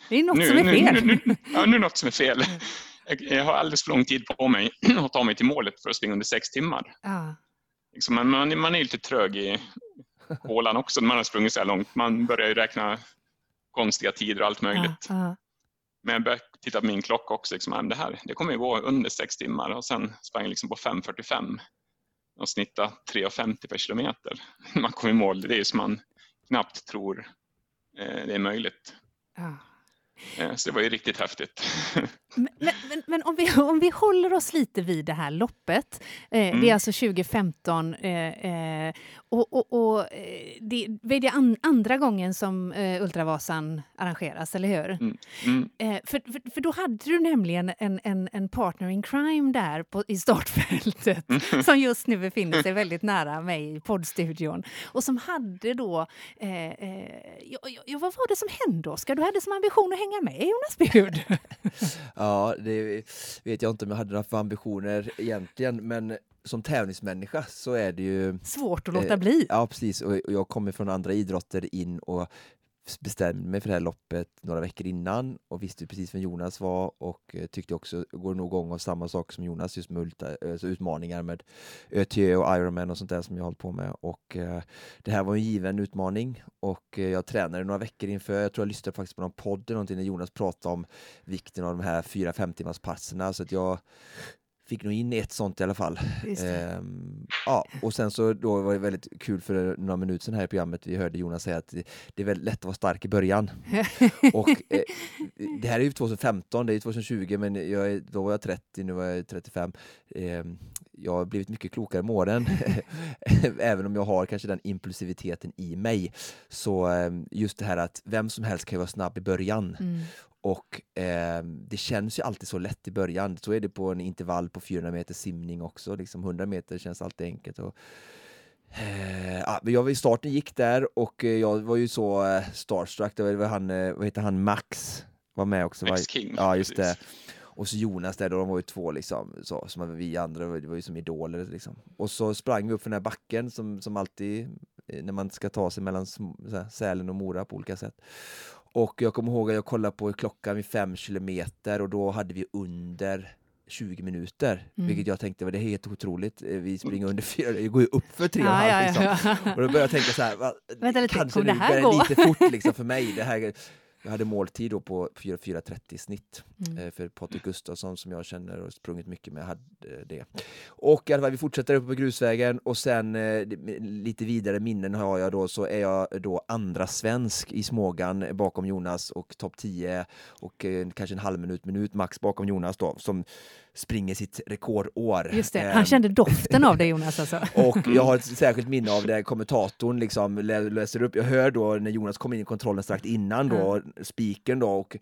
Det är något nu, som är fel. Nu, nu, ja, nu är något som är fel. Jag, har alldeles för lång tid på mig att ta mig till målet för att springa under sex timmar. Ja. Liksom, man, man, man är lite trög i hålan också när man har sprungit så här långt. Man börjar ju räkna konstiga tider och allt möjligt. Ja, ja. Men jag började titta på min klocka också. Liksom, det här det kommer ju gå under sex timmar och sen sprang jag liksom på 5.45 och snitta 3.50 per kilometer. Man kommer i mål, det är som man knappt tror eh, det är möjligt. Ja. Eh, så det var ju riktigt häftigt. Men, men, men, om, vi, om vi håller oss lite vid det här loppet. Eh, mm. Det är alltså 2015 eh, eh, och, och, och eh, det, det är an, andra gången som eh, Ultravasan arrangeras, eller hur? Mm. Mm. För, för, för, då hade du nämligen en, en, en partner in crime där på, i startfältet mm. som just nu befinner sig väldigt nära mig i poddstudion och som hade då... ja, ja, vad var det som hände, Oskar? Du hade som ambition att hänga med Jonas Bud. ja, det vet jag inte om jag hade några för ambitioner egentligen, men som tävlingsmänniska så är det ju svårt att låta eh, bli. Ja, precis. Och jag kommer från andra idrotter in och bestämde mig för det här loppet några veckor innan och visste precis vem Jonas var och eh, tyckte också, går nog igång av samma sak som Jonas, just med ulta, eh, alltså utmaningar med ÖTÖ och Ironman och sånt där som jag hållit på med. Och eh, det här var en given utmaning och eh, jag tränade några veckor inför, jag tror jag lyssnade faktiskt på någon podd eller någonting när Jonas pratade om vikten av de här 4-5 timmars passerna så alltså att jag fick nog in ett sånt i alla fall. Ehm, ja, och sen så då var det väldigt kul för några minuter sedan här i programmet, vi hörde Jonas säga att det är väldigt lätt att vara stark i början. och eh, det här är ju 2015, det är 2020, men jag då var jag 30, nu var jag 35. Ehm, jag har blivit mycket klokare med åren, även om jag har kanske den impulsiviteten i mig. Så ehm, just det här att vem som helst kan vara snabb i början. Mm. Och eh, det känns ju alltid så lätt i början. Så är det på en intervall på 400 meter simning också. Liksom 100 meter känns alltid enkelt. Och, eh, ja, jag i starten gick där och eh, jag var ju så eh, starstruck. Det var han, eh, vad heter han, Max var med också. Max King. Ja, just det. Och så Jonas där, då, de var ju två liksom, så, som vi andra, det var ju som idoler liksom. Och så sprang vi upp för den här backen som, som alltid, eh, när man ska ta sig mellan Sälen och Mora på olika sätt. Och jag kommer ihåg att jag kollade på klockan vid fem kilometer och då hade vi under 20 minuter, mm. vilket jag tänkte var det är helt otroligt. Vi springer under fyra, det går ju upp för tre och en halv. Liksom. Och då började jag tänka så här, va, Vänta lite, kanske det här går lite fort liksom för mig. Det här, jag hade måltid då på 4.30 snitt mm. Eh, för Patrik Gustafsson som jag känner och sprungit mycket med hade det. Och i vi fortsätter upp på grusvägen och sen eh, lite vidare minnen har jag då så är jag då andra svensk i Smågan bakom Jonas och topp 10 och eh, kanske en halv minut, minut max bakom Jonas då som springer sitt rekordår. Just det, han kände doften av det Jonas alltså. och jag har ett särskilt minne av det kommentatorn liksom läser upp. Jag hör då när Jonas kom in i kontrollen strax innan då, mm. spiken då och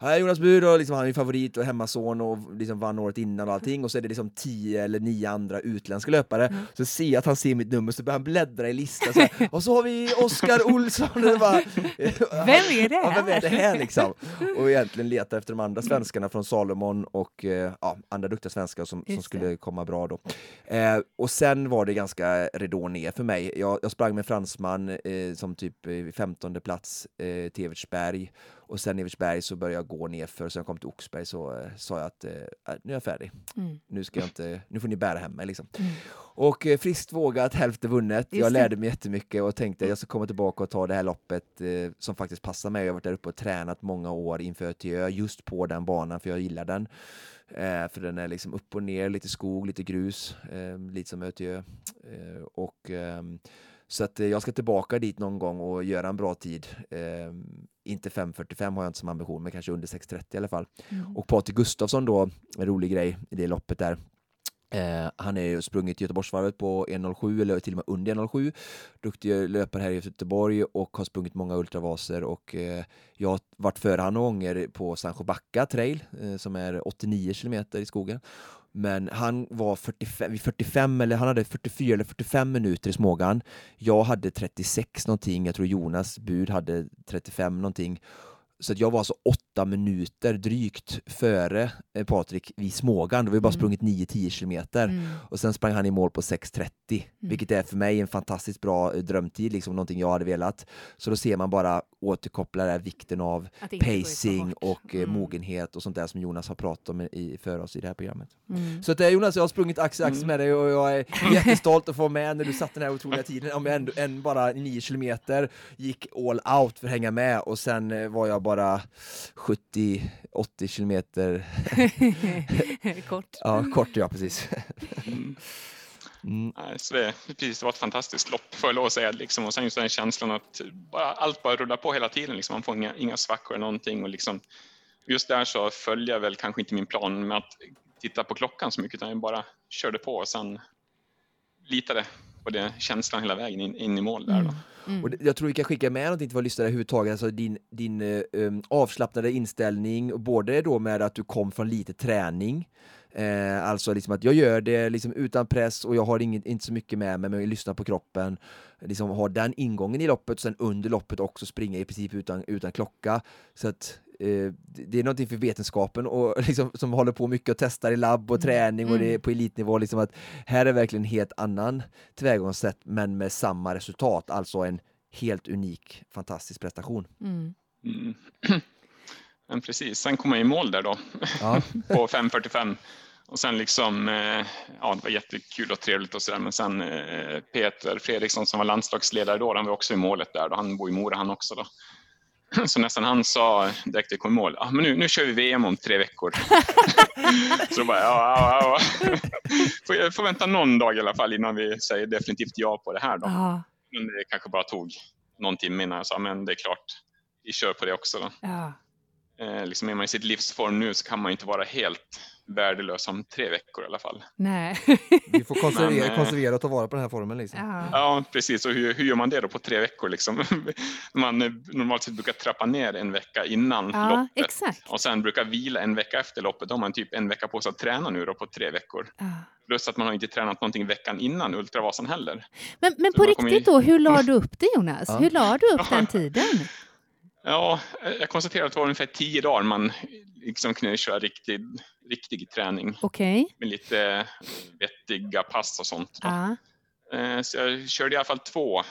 här Jonas Bur och liksom, han är favorit och hemmason och liksom vann året innan och allting och så är det liksom tio eller nio andra utländska löpare. Mm. Så ser jag att han ser mitt nummer så börjar han bläddra i listan så och så har vi Oskar Olsson. Bara, vem är det? Ja, vem är det här liksom? Och egentligen letar efter de andra svenskarna från Salomon och eh, ja, andra duktiga svenskar som, som skulle komma bra då. Eh, och sen var det ganska ridå ner för mig. Jag, jag sprang med fransman eh, som typ 15 plats eh, till Evertsberg och sen Evertsberg så började jag gå nerför, så jag kom till Oxberg så eh, sa jag att eh, äh, nu är jag färdig. Mm. Nu, ska jag inte, nu får ni bära hem mig. Liksom. Mm. Och eh, friskt vågat, hälften vunnet. Just jag lärde mig jättemycket och tänkte att jag ska komma tillbaka och ta det här loppet eh, som faktiskt passar mig. Jag har varit där uppe och tränat många år inför Ötjö, just på den banan för jag gillar den. Eh, för den är liksom upp och ner, lite skog, lite grus, eh, lite som Ötjö. Eh, och ehm, Så att eh, jag ska tillbaka dit någon gång och göra en bra tid. Eh, inte 5.45 har jag inte som ambition, men kanske under 6.30 i alla fall. Mm. Och Patrik Gustafsson då, en rolig grej i det loppet där. Eh, han är ju sprungit Göteborgsvarvet på 1.07 eller till och med under 1.07. Duktig löpare här i Göteborg och har sprungit många ultravaser och eh, jag har varit före han några gånger på Sancho Backa trail eh, som är 89 kilometer i skogen. Men han var 45, 45 eller han hade 44 eller 45 minuter i Smågan. Jag hade 36 någonting, jag tror Jonas bud hade 35 någonting. Så att jag var alltså åtta minuter drygt före eh, Patrik vid Smågan. Då har vi bara Mm. sprungit 9-10 kilometer. Mm. Och sen sprang han i mål på 6.30, vilket är för mig en fantastiskt bra eh, drömtid, liksom någonting jag hade velat. Så då ser man bara återkoppla där vikten av pacing och eh, Mm. mogenhet och sånt där som Jonas har pratat om i, för oss i det här programmet. Mm. Så att, eh, Jonas, jag har sprungit axel axel med dig och jag är jättestolt att få med när du satte den här otroliga tiden. Om jag ändå, en bara 9 kilometer gick all out för att hänga med och sen var jag bara 70-80 kilometer, Kort. ja kort ja precis. Mm. Mm. Så det, precis, det var ett fantastiskt lopp får jag lov att säga. Liksom. Och sen just den känslan att bara, allt bara rullar på hela tiden. Liksom. Man får inga, inga svackor eller någonting. Och liksom, just där så följde jag väl kanske inte min plan med att titta på klockan så mycket utan jag bara körde på och sen litade på det känslan hela vägen in, in i mål där. Då. Mm. Och jag tror vi kan skicka med någonting till våra lyssnare överhuvudtaget, alltså din, din eh, um, avslappnade inställning, och både då med att du kom från lite träning, eh, alltså liksom att jag gör det liksom utan press och jag har inget, inte så mycket med mig, men jag lyssnar på kroppen, liksom har den ingången i loppet, sen under loppet också springa i princip utan, utan klocka. Så att det det är någonting för vetenskapen och liksom, som håller på mycket och testar i labb och träning och det är på elitnivå, liksom att här är verkligen en helt annan tillvägagångssätt men med samma resultat, alltså en helt unik, fantastisk prestation. Mm. Mm. Men precis, sen kom jag i mål där då Ja. på 5.45 och sen liksom, eh, ja det var jättekul och trevligt och sådär men sen eh, Peter Fredriksson som var landslagsledare då, han var också i målet där då, han bor i Mora han också då. Så nästan han sa direkt jag kom i mål, ah, men nu, nu kör vi VM om tre veckor. så då bara, ja, ja, ja. Får, jag får vänta någon dag i alla fall innan vi säger definitivt ja på det här då. Ja, Men det kanske bara tog någon timme innan jag sa, men det är klart, vi kör på det också då. ja. Eh, liksom är man i sitt livsform nu så kan man inte vara helt värdelös om tre veckor i alla fall. Nej. Vi får konservera, Men, eh, konservera och ta vara på den här formen liksom. Ja. Ja, precis. Och hur, hur gör man det då på tre veckor? Liksom? Man eh, normalt sett brukar trappa ner en vecka innan ja, loppet exakt. och sen brukar vila en vecka efter loppet. Då har man typ en vecka på sig att träna nu då på tre veckor. Ja. Plus att man har inte tränat någonting veckan innan Ultravasan heller. Men, men på riktigt ju- då, hur la du upp det Jonas? Ja. Hur la du upp den tiden? Ja, eh, jag konstaterar att det var ungefär tio dagar man liksom kunde köra riktig, riktig träning Okej. med lite vettiga pass och sånt. Eh, Så jag körde i alla fall två eh,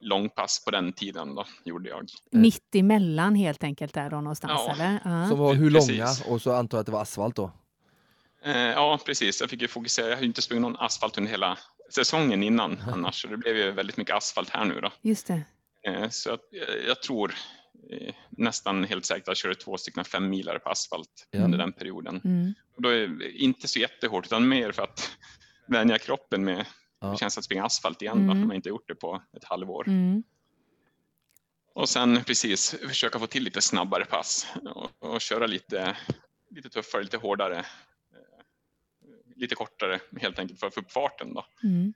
långpass på den tiden då, gjorde jag. Mitt emellan helt enkelt där då någonstans Ja. eller? Ja. Som var hur långa och så antar jag att det var asfalt då. Eh, Ja, precis. Jag fick ju fokusera. Jag har ju inte sprungit någon asfalt under hela säsongen innan annars, så det blev ju väldigt mycket asfalt här nu då. Just det. Eh, Så eh, jag tror eh, nästan helt säkert att jag körde två stycken fem milare på asfalt Ja. under den perioden. Mm. Och då är det inte så jättehårt, utan mer för att vänja kroppen med Ja. känns att springa asfalt igen. Mm. för man inte gjort det på ett halvår. Mm. Och sen precis försöka få till lite snabbare pass och, och köra lite, lite tuffare, lite hårdare. eh, Lite kortare helt enkelt för att få upp farten. Då. Mm.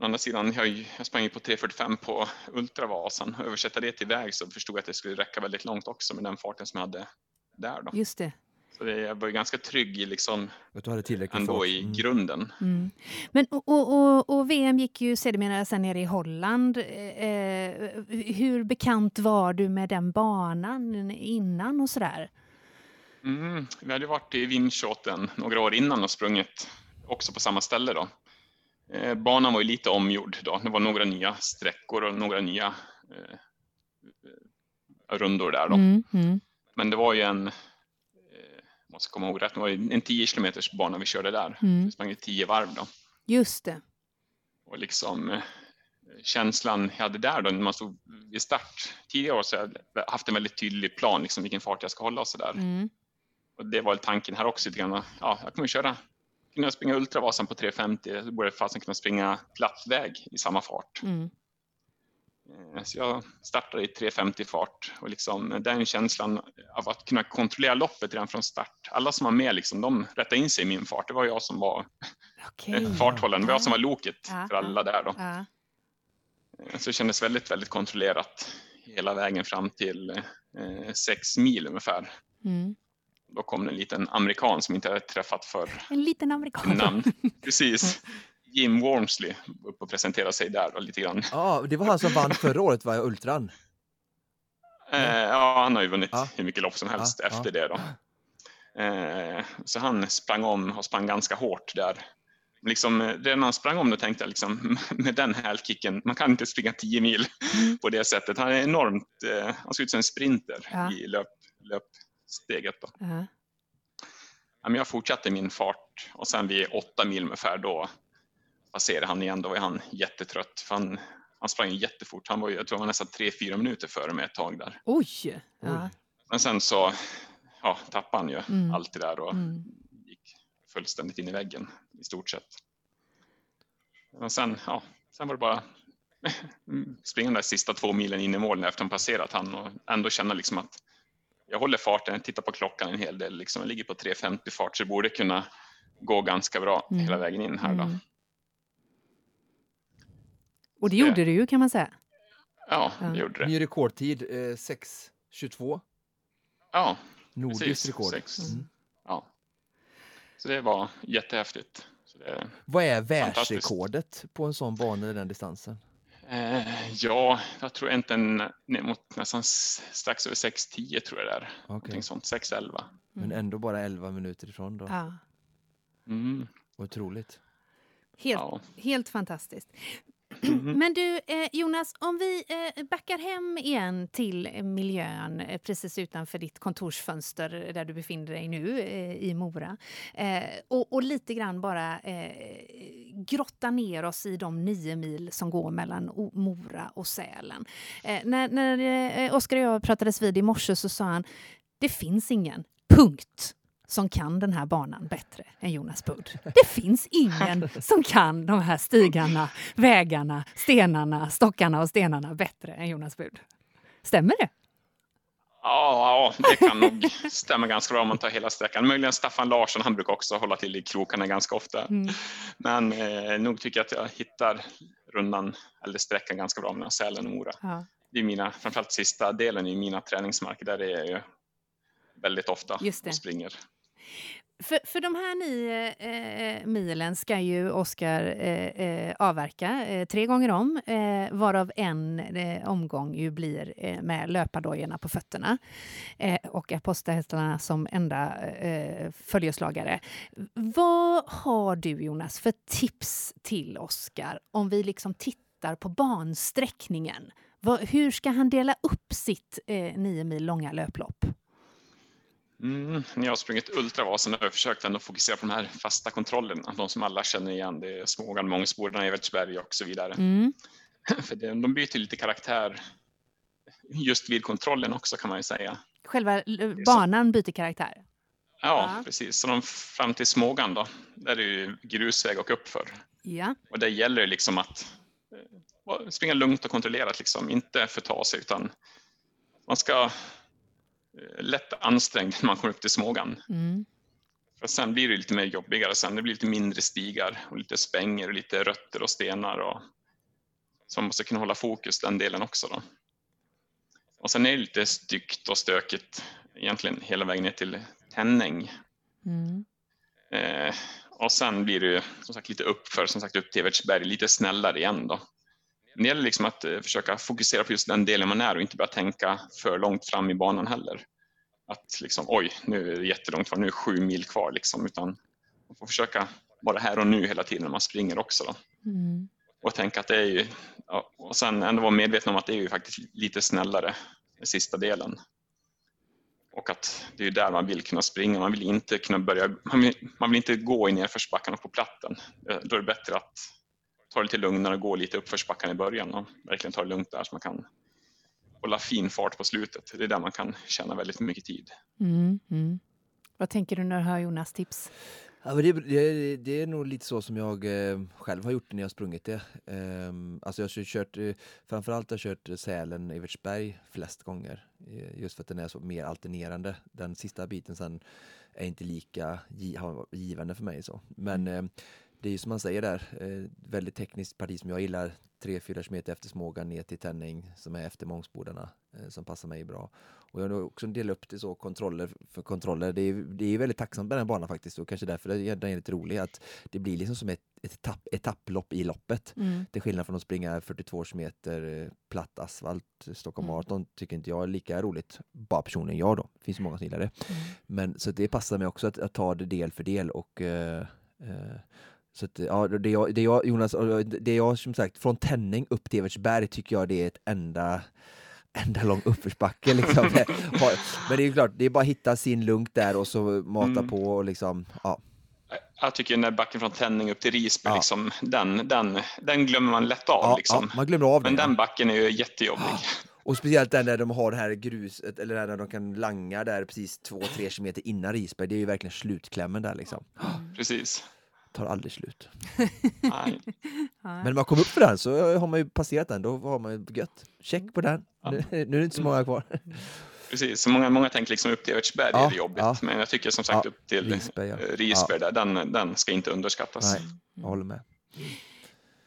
Å andra sidan, jag, jag sprang ju på 3.45 på Ultravasan. Översätta det till väg så förstod jag att det skulle räcka väldigt långt också med den farten som jag hade där. Då. Just det. Så det, jag var ju ganska trygg i liksom, Att du hade tillräckligt ändå fart. i Mm. grunden. Mm. Men, och, och, och, VM gick ju sedermera sen nere i Holland. Eh, hur bekant var du med den banan innan och sådär? Mm, vi hade varit i Vindschoten några år innan och sprungit också på samma ställe. Då. Eh, banan var ju lite omgjord då. Det var några nya sträckor och några nya eh, rundor där. Då. Mm, mm, Men det var ju en, eh, måste komma ihåg rätt, det var ju en 10 kilometers bana vi körde där. mm. Vi sprang ju 10 varv då. Just det. Och liksom känslan jag hade där då när man stod vid start. Tidigare år så har jag haft en väldigt tydlig plan, liksom vilken fart jag ska hålla och sådär. Mm. Och det var tanken här också lite grann. Ja, jag kommer köra kunde jag springa Ultravasan på 3.50 så borde jag fasen kunna springa platt väg i samma fart. Mm. Eh, Så jag startade i 3.50 fart och liksom den känslan av att kunna kontrollera loppet redan från start. Alla som var med, liksom, de rättade in sig i min fart. Det var jag som var Okej. eh, farthållaren, det var jag som var loket Ja, för alla där. Då. Ja. Eh, Så det kändes väldigt, väldigt kontrollerat hela vägen fram till eh, sex mil ungefär. Mm. Då kom det en liten amerikan som inte jag träffat för En liten amerikan. namn. Precis. Jim Wormsley upp och presenterade sig där då, lite grann. Ja, det var han som vann förra året, va, Ultran? Eh, ja, han har ju vunnit Ja. hur mycket lopp som helst Ja, efter ja. det. Då. Eh, så han sprang om och sprang ganska hårt där. Liksom, eh, redan när han sprang om då tänkte jag liksom, med den hälkicken, man kan inte springa 10 mil Mm. på det sättet. Han är enormt, eh, han ser ut som en sprinter Ja. i löp, löpsteget. Då. Ja, men jag fortsatte min fart och sen vid åtta mil ungefär då passerade han igen. Då var han jättetrött. För han, han sprang jättefort. Han var jag tror han var nästan tre, fyra minuter före mig ett tag där. Oj! Ja. Men sen så ja, tappade han ju Mm. allt det där och Mm. gick fullständigt in i väggen i stort sett. Och sen, ja, sen var det bara springa de där sista två milen in i mål efter han passerat han och ändå känna liksom att jag håller farten, jag tittar på klockan en hel del, liksom, jag ligger på 3.50 fart så det borde kunna gå ganska bra Mm. hela vägen in här då. Mm. Och det Så det- gjorde du ju kan man säga. Ja, Ja. det gjorde det. Ny rekordtid, eh, 6.22. Ja, Nordiskt precis. rekord. Mm. Ja. Så det var jättehäftigt. Så det, Vad är världsrekordet på en sån bana i den distansen? Eh, ja, jag tror inte en, ner mot nästan strax över 6.10 tror jag det är. Okej, Någonting sånt, 6.11. men ändå bara 11 minuter ifrån då. Ja. Mm, Otroligt. Helt, ja. helt fantastiskt. Mm-hmm. Men du, eh, Jonas, om vi eh, backar hem igen till miljön eh, precis utanför ditt kontorsfönster eh, där du befinner dig nu eh, i Mora. Eh, och, och lite grann bara eh, grotta ner oss i de nio mil som går mellan O- Mora och Sälen. Eh, när när eh, Oskar och jag pratades vid i morse så sa han det finns ingen, punkt som kan den här banan bättre än Jonas Budd. Det finns ingen som kan de här stigarna, vägarna, stenarna, stockarna och stenarna bättre än Jonas Budd. Stämmer det? Ja, ja, det kan nog stämma ganska bra om man tar hela sträckan. Möjligen Staffan Larsson, han brukar också hålla till i krokarna ganska ofta. Mm. Men eh, nog tycker jag att jag hittar rundan, eller sträckan ganska bra mellan Sälen och Mora. Ja, Det är mina, framförallt sista delen i mina träningsmarker, där är jag ju väldigt ofta och springer. För, för de här nio eh, eh milen ska ju Oskar eh, eh, avverka eh, tre gånger om, eh, varav en eh, omgång ju blir eh, med löpardojorna på fötterna eh, och apostelhästarna som enda eh, följeslagare. Vad har du, Jonas, för tips till Oskar om vi liksom tittar på bansträckningen? Vad, hur ska han dela upp sitt eh, nio mil långa löplopp? Mm, när jag har sprungit Ultravasan har jag försökt ändå fokusera på de här fasta kontrollerna, de som alla känner igen. Det är Smågan, Mångsbodarna, Evertsberg och så vidare. Mm. För det, de byter lite karaktär just vid kontrollen också kan man ju säga. Själva banan byter karaktär? Ja, Ja. precis. Så de fram till Smågan då, där är det ju grusväg och uppför. Ja. Och där gäller det liksom att eh, springa lugnt och kontrollerat, liksom. inte förta sig utan man ska lätt ansträngd när man kommer upp till Smågan. Mm. För sen blir det lite mer jobbigare sen. Det blir lite mindre stigar och lite spänger och lite rötter och stenar. Och, så man måste kunna hålla fokus den delen också. Då. Och sen är det lite styggt och stökigt egentligen hela vägen ner till Tänning. Mm. Eh, och sen blir det som sagt lite uppför, som sagt upp till Evertsberg, lite snällare igen då. Det gäller liksom att eh, försöka fokusera på just den delen man är och inte börja tänka för långt fram i banan heller. Att liksom, oj, nu är det jättelångt kvar, nu är det sju mil kvar liksom, utan man får försöka vara här och nu hela tiden när man springer också då. Mm. Och tänka att det är ju, ja, och sen ändå vara medveten om att det är ju faktiskt lite snällare, den sista delen. Och att det är där man vill kunna springa, man vill inte kunna börja, man vill, man vill inte gå i nedförsbackarna på platten. Då är det bättre att ta det lite lugnare och gå lite uppförsbackarna i början och verkligen ta det lugnt där så man kan hålla fin fart på slutet. Det är där man kan tjäna väldigt mycket tid. Mm. Mm. Vad tänker du när du hör Jonas tips? Ja, men det, det, det är nog lite så som jag eh, själv har gjort när jag sprungit det. Ehm, alltså jag har kört, eh, framförallt har jag kört Sälen, Evertsberg flest gånger. Eh, just för att den är så mer alternerande. Den sista biten sen är inte lika givande för mig. så. Men eh, det är ju som man säger där, eh, väldigt tekniskt parti som jag gillar. 3-4 km efter Smågan ner till Tänning som är efter Mångsbodarna eh, som passar mig bra. Och jag har också delat upp det så, kontroller för kontroller. Det är, det är väldigt tacksamt med den banan faktiskt och kanske därför är- den är lite rolig att det blir liksom som ett, ett etapp, etapplopp i loppet. Mm. Till skillnad från att springa 42 km eh, platt asfalt, Stockholm Mm. Marathon tycker inte jag är lika roligt. Bara personligen jag då, det finns många som gillar det. Mm. Men så det passar mig också att, att ta det del för del och eh, eh, så att, ja, det jag, det jag, Jonas, det jag som sagt, från Tänning upp till Evertsberg tycker jag det är ett enda enda lång uppförsbacke liksom. Men det är ju klart, det är bara att hitta sin lunk där och så mata Mm. på och liksom, ja. Jag tycker den där backen från Tänning upp till Risberg, Ja. liksom, den, den, den glömmer man lätt av. ja, liksom. ja man glömmer av Men det. den backen är ju jättejobbig. Och speciellt den där de har det här gruset, eller där de kan langa där precis 2-3 kilometer innan Risberg. Det är ju verkligen slutklämmen där liksom. Precis. Tar aldrig slut. Nej. Men när man kommer upp för den så har man ju passerat den, då har man ju gött. Check på den. Nu, nu är det inte så många kvar. Precis, så många, många tänker liksom upp till Evertsberg Ja, är det jobbigt, ja. men jag tycker som sagt Ja, upp till Risberg, ja. Risberg där, den, den ska inte underskattas. Nej, jag håller med.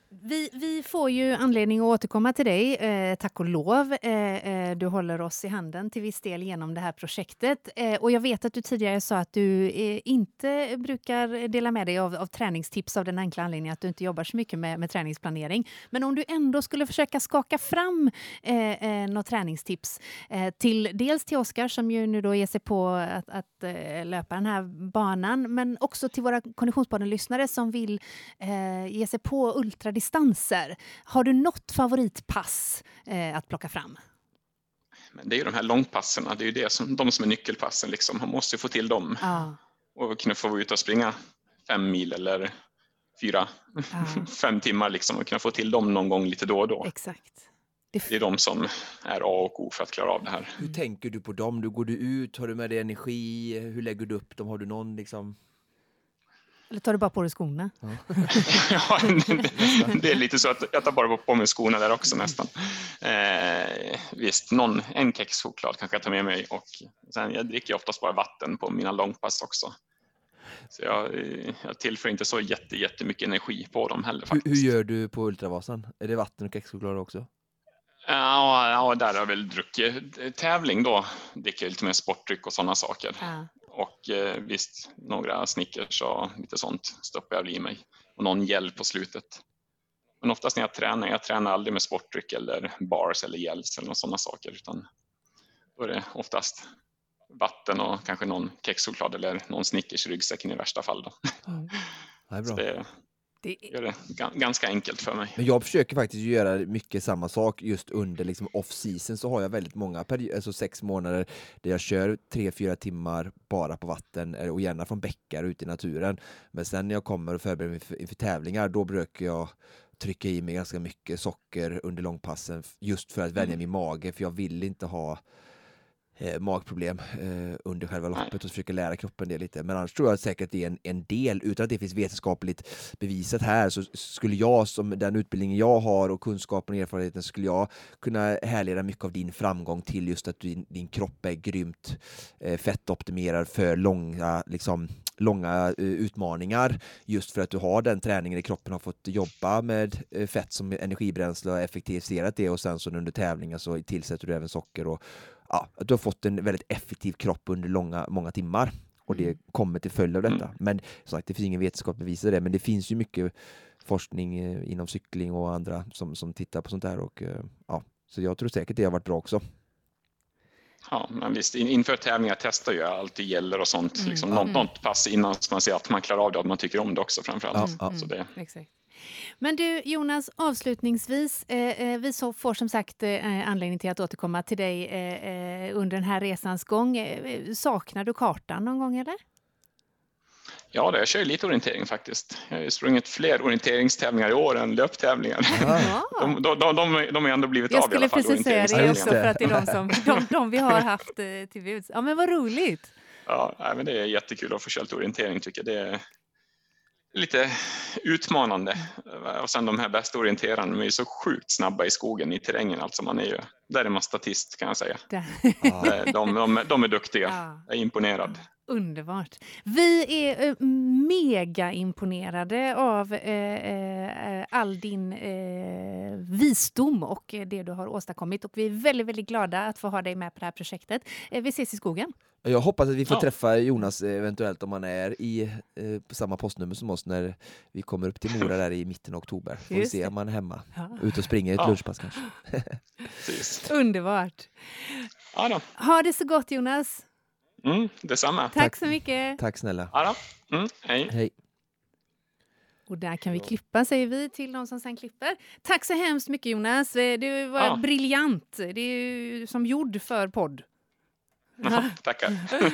Vi, vi får ju anledning att återkomma till dig, eh, tack och lov. Eh, eh, du håller oss i handen till viss del genom det här projektet. Eh, och jag vet att du tidigare sa att du eh, inte brukar dela med dig av, av träningstips av den enkla anledningen att du inte jobbar så mycket med, med träningsplanering. Men om du ändå skulle försöka skaka fram eh, eh, något träningstips eh, till dels till Oskar som ju nu då ger sig på att, att eh, löpa den här banan, men också till våra Konditionspodden-lyssnare som vill eh, ge sig på ultradistanser. Har du något favoritpass eh, att plocka fram? Men det är ju de här långpasserna, det är ju det som, de som är nyckelpassen. Liksom. Man måste ju få till dem Ja, och kunna få ute och springa fem mil eller fyra, Ja. fem timmar liksom, och kunna få till dem någon gång lite då och då. exakt. Det, Det är de som är A och O för att klara av det här. Hur tänker du på dem? Du går du ut? Har du med dig energi? Hur lägger du upp dem? Har du någon liksom? Eller tar du bara på dig skorna? Ja, det- det är lite så att jag tar bara på mig skorna där också nästan. Eh, visst, någon, en kexchoklad kanske jag tar med mig och sen, jag dricker oftast bara vatten på mina långpass också. Så jag, jag tillför inte så jätte, jättemycket energi på dem heller Hur, faktiskt. hur gör du på Ultravasan? Är det vatten och kexchoklad också? Ja, ja, där har jag väl druckit tävling då. Dricker lite mer sportdryck och sådana saker. Ja. Och eh, visst, några Snickers och lite sånt stoppar jag väl i mig. Och någon gel på slutet. Men oftast när jag tränar, jag tränar aldrig med sportdryck eller bars eller gels eller sådana saker. Utan då är det oftast vatten och kanske någon kexchoklad eller någon Snickers i ryggsäcken i värsta fall. Då. Det är bra. det Det, gör det ga- ganska enkelt för mig. Men jag försöker faktiskt göra mycket samma sak just under liksom off-season så har jag väldigt många perioder, alltså sex månader där jag kör tre, fyra timmar bara på vatten eh, och gärna från bäckar ute i naturen. Men sen när jag kommer och förbereder mig för, inför tävlingar då brukar jag trycka i mig ganska mycket socker under långpassen just för att vänja min mage för jag vill inte ha eh, magproblem eh, under själva loppet och försöka lära kroppen det lite. Men annars tror jag säkert att det är en, en del, utan att det finns vetenskapligt bevisat här, så skulle jag som den utbildningen jag har och kunskapen och erfarenheten skulle jag kunna härleda mycket av din framgång till just att din, din kropp är grymt eh, fettoptimerad för långa, liksom, långa eh, utmaningar. Just för att du har den träningen i kroppen har fått jobba med eh, fett som energibränsle och effektiviserat det och sen så under tävlingar så tillsätter du även socker och ja, att du har fått en väldigt effektiv kropp under långa, många timmar och det kommer till följd av detta. Mm. Men som sagt, det finns ingen vetenskap att bevisa det, men det finns ju mycket forskning eh, inom cykling och andra som, som tittar på sånt här och eh, ja, så jag tror säkert det har varit bra också. Ja, men visst, in- inför tävlingar testar jag alltid gäller och sånt. Mm. Liksom, något, Mm. något pass innan så man ser att man klarar av det och att man tycker om det också framförallt. Ja, Så det, Exakt. Men du Jonas, avslutningsvis, eh, eh, vi så får som sagt eh, anledning till att återkomma till dig eh, eh, under den här resans gång. Eh, saknar du kartan någon gång eller? ja, det, jag kör ju lite orientering faktiskt. Jag har ju sprungit fler orienteringstävlingar i år än löptävlingar. Ja. De, de, de, de, de har ändå blivit Jag av i alla skulle fall. precis säga det också för att det är de, som, de, de vi har haft eh, till buds. Ja men vad roligt! Ja, men det är jättekul att få köra lite orientering tycker jag. Det lite utmanande. Och sen de här bästa orienterarna, de är ju så sjukt snabba i skogen, i terrängen. Alltså man är ju, där är man statist kan jag säga. Där. De, de, de, de är duktiga. Ja. Jag är imponerad. Underbart. Vi är eh, mega imponerade av eh, eh, all din eh, visdom och eh, det du har åstadkommit. Och vi är väldigt, väldigt glada att få ha dig med på det här projektet. Eh, vi ses i skogen. Jag hoppas att vi får Ja. träffa Jonas eventuellt om han är i eh, samma postnummer som oss när vi kommer upp till Mora där i mitten av oktober. Får vi Just se det. om han är hemma. Ja. Ut och springer ett Ja. lunchpass kanske. Underbart. Ja. Ha det så gott Jonas. Mm, detsamma. Tack, så mycket. Tack snälla. Ja. Mm, hej. Hej. Och där kan vi klippa, säger vi till de som sen klipper. Tack så hemskt mycket Jonas. Eh, Du var Ja. briljant. Det är ju som gjord för podd. Ja, tackar.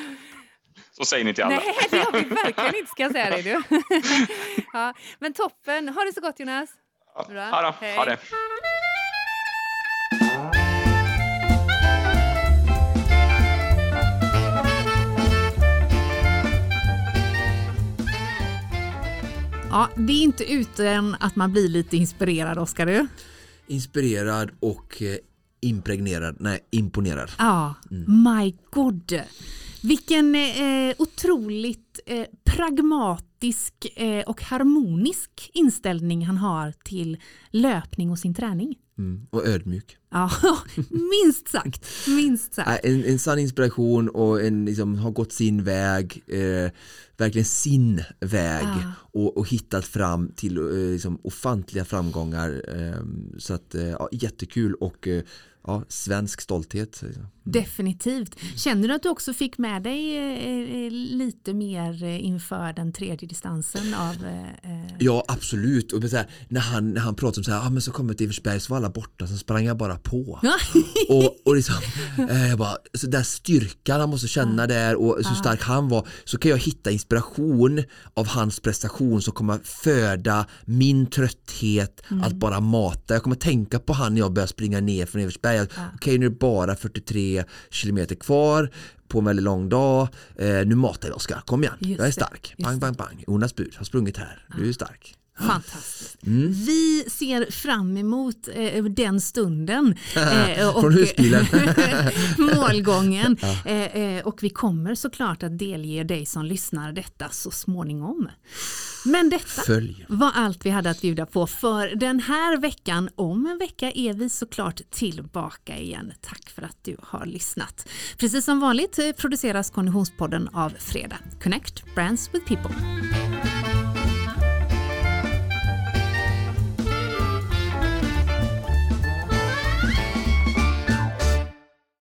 Så säger ni till alla. Nej, det har vi verkligen inte ska säga dig du. ja, men toppen. Ha det så gott Jonas. Bra. Ja då, Hej. ha det. Ja, det är inte utan att man blir lite inspirerad, Oskar. Du? Inspirerad och eh, impregnerad, nej imponerad. Ja, my god. Vilken eh, otroligt eh, pragmatisk eh, och harmonisk inställning han har till löpning och sin träning. Mm. Och ödmjuk. Ja, minst sagt. Minst sagt. En, en sann inspiration och en, liksom, har gått sin väg, eh, verkligen sin väg Ja. och, och hittat fram till eh, liksom, ofantliga framgångar. Eh, så att, eh, ja, jättekul och eh, ja, svensk stolthet. Definitivt. Känner du att du också fick med dig eh, eh, lite mer eh, inför den tredje distansen av eh, Ja absolut, och så här, när, han, när han pratade om så här, ah, men så kom jag till Eversberg så var alla borta, så sprang jag bara på. Ja. och, och liksom, eh, jag bara, så där styrkan han måste känna där och så stark han var så kan jag hitta inspiration av hans prestation som kommer föda min trötthet att bara mata. Jag kommer tänka på han när jag börjar springa ner från Eversberg. att, Okej nu är det bara 43 kilometer kvar på en väldigt lång dag. Eh, nu matar vi Oskar, kom igen. Just jag är stark. Bang, bang, bang. Jonas Bud har sprungit här. Du är stark. Fantastiskt. Mm. Vi ser fram emot eh, den stunden. eh, husbilen. målgången. Eh, eh, och vi kommer såklart att delge dig som lyssnar detta så småningom. Men detta Följ. var allt vi hade att bjuda på för den här veckan. Om en vecka är vi såklart tillbaka igen. Tack för att du har lyssnat. Precis som vanligt eh, produceras Konditionspodden av Fredag. Connect Brands with People.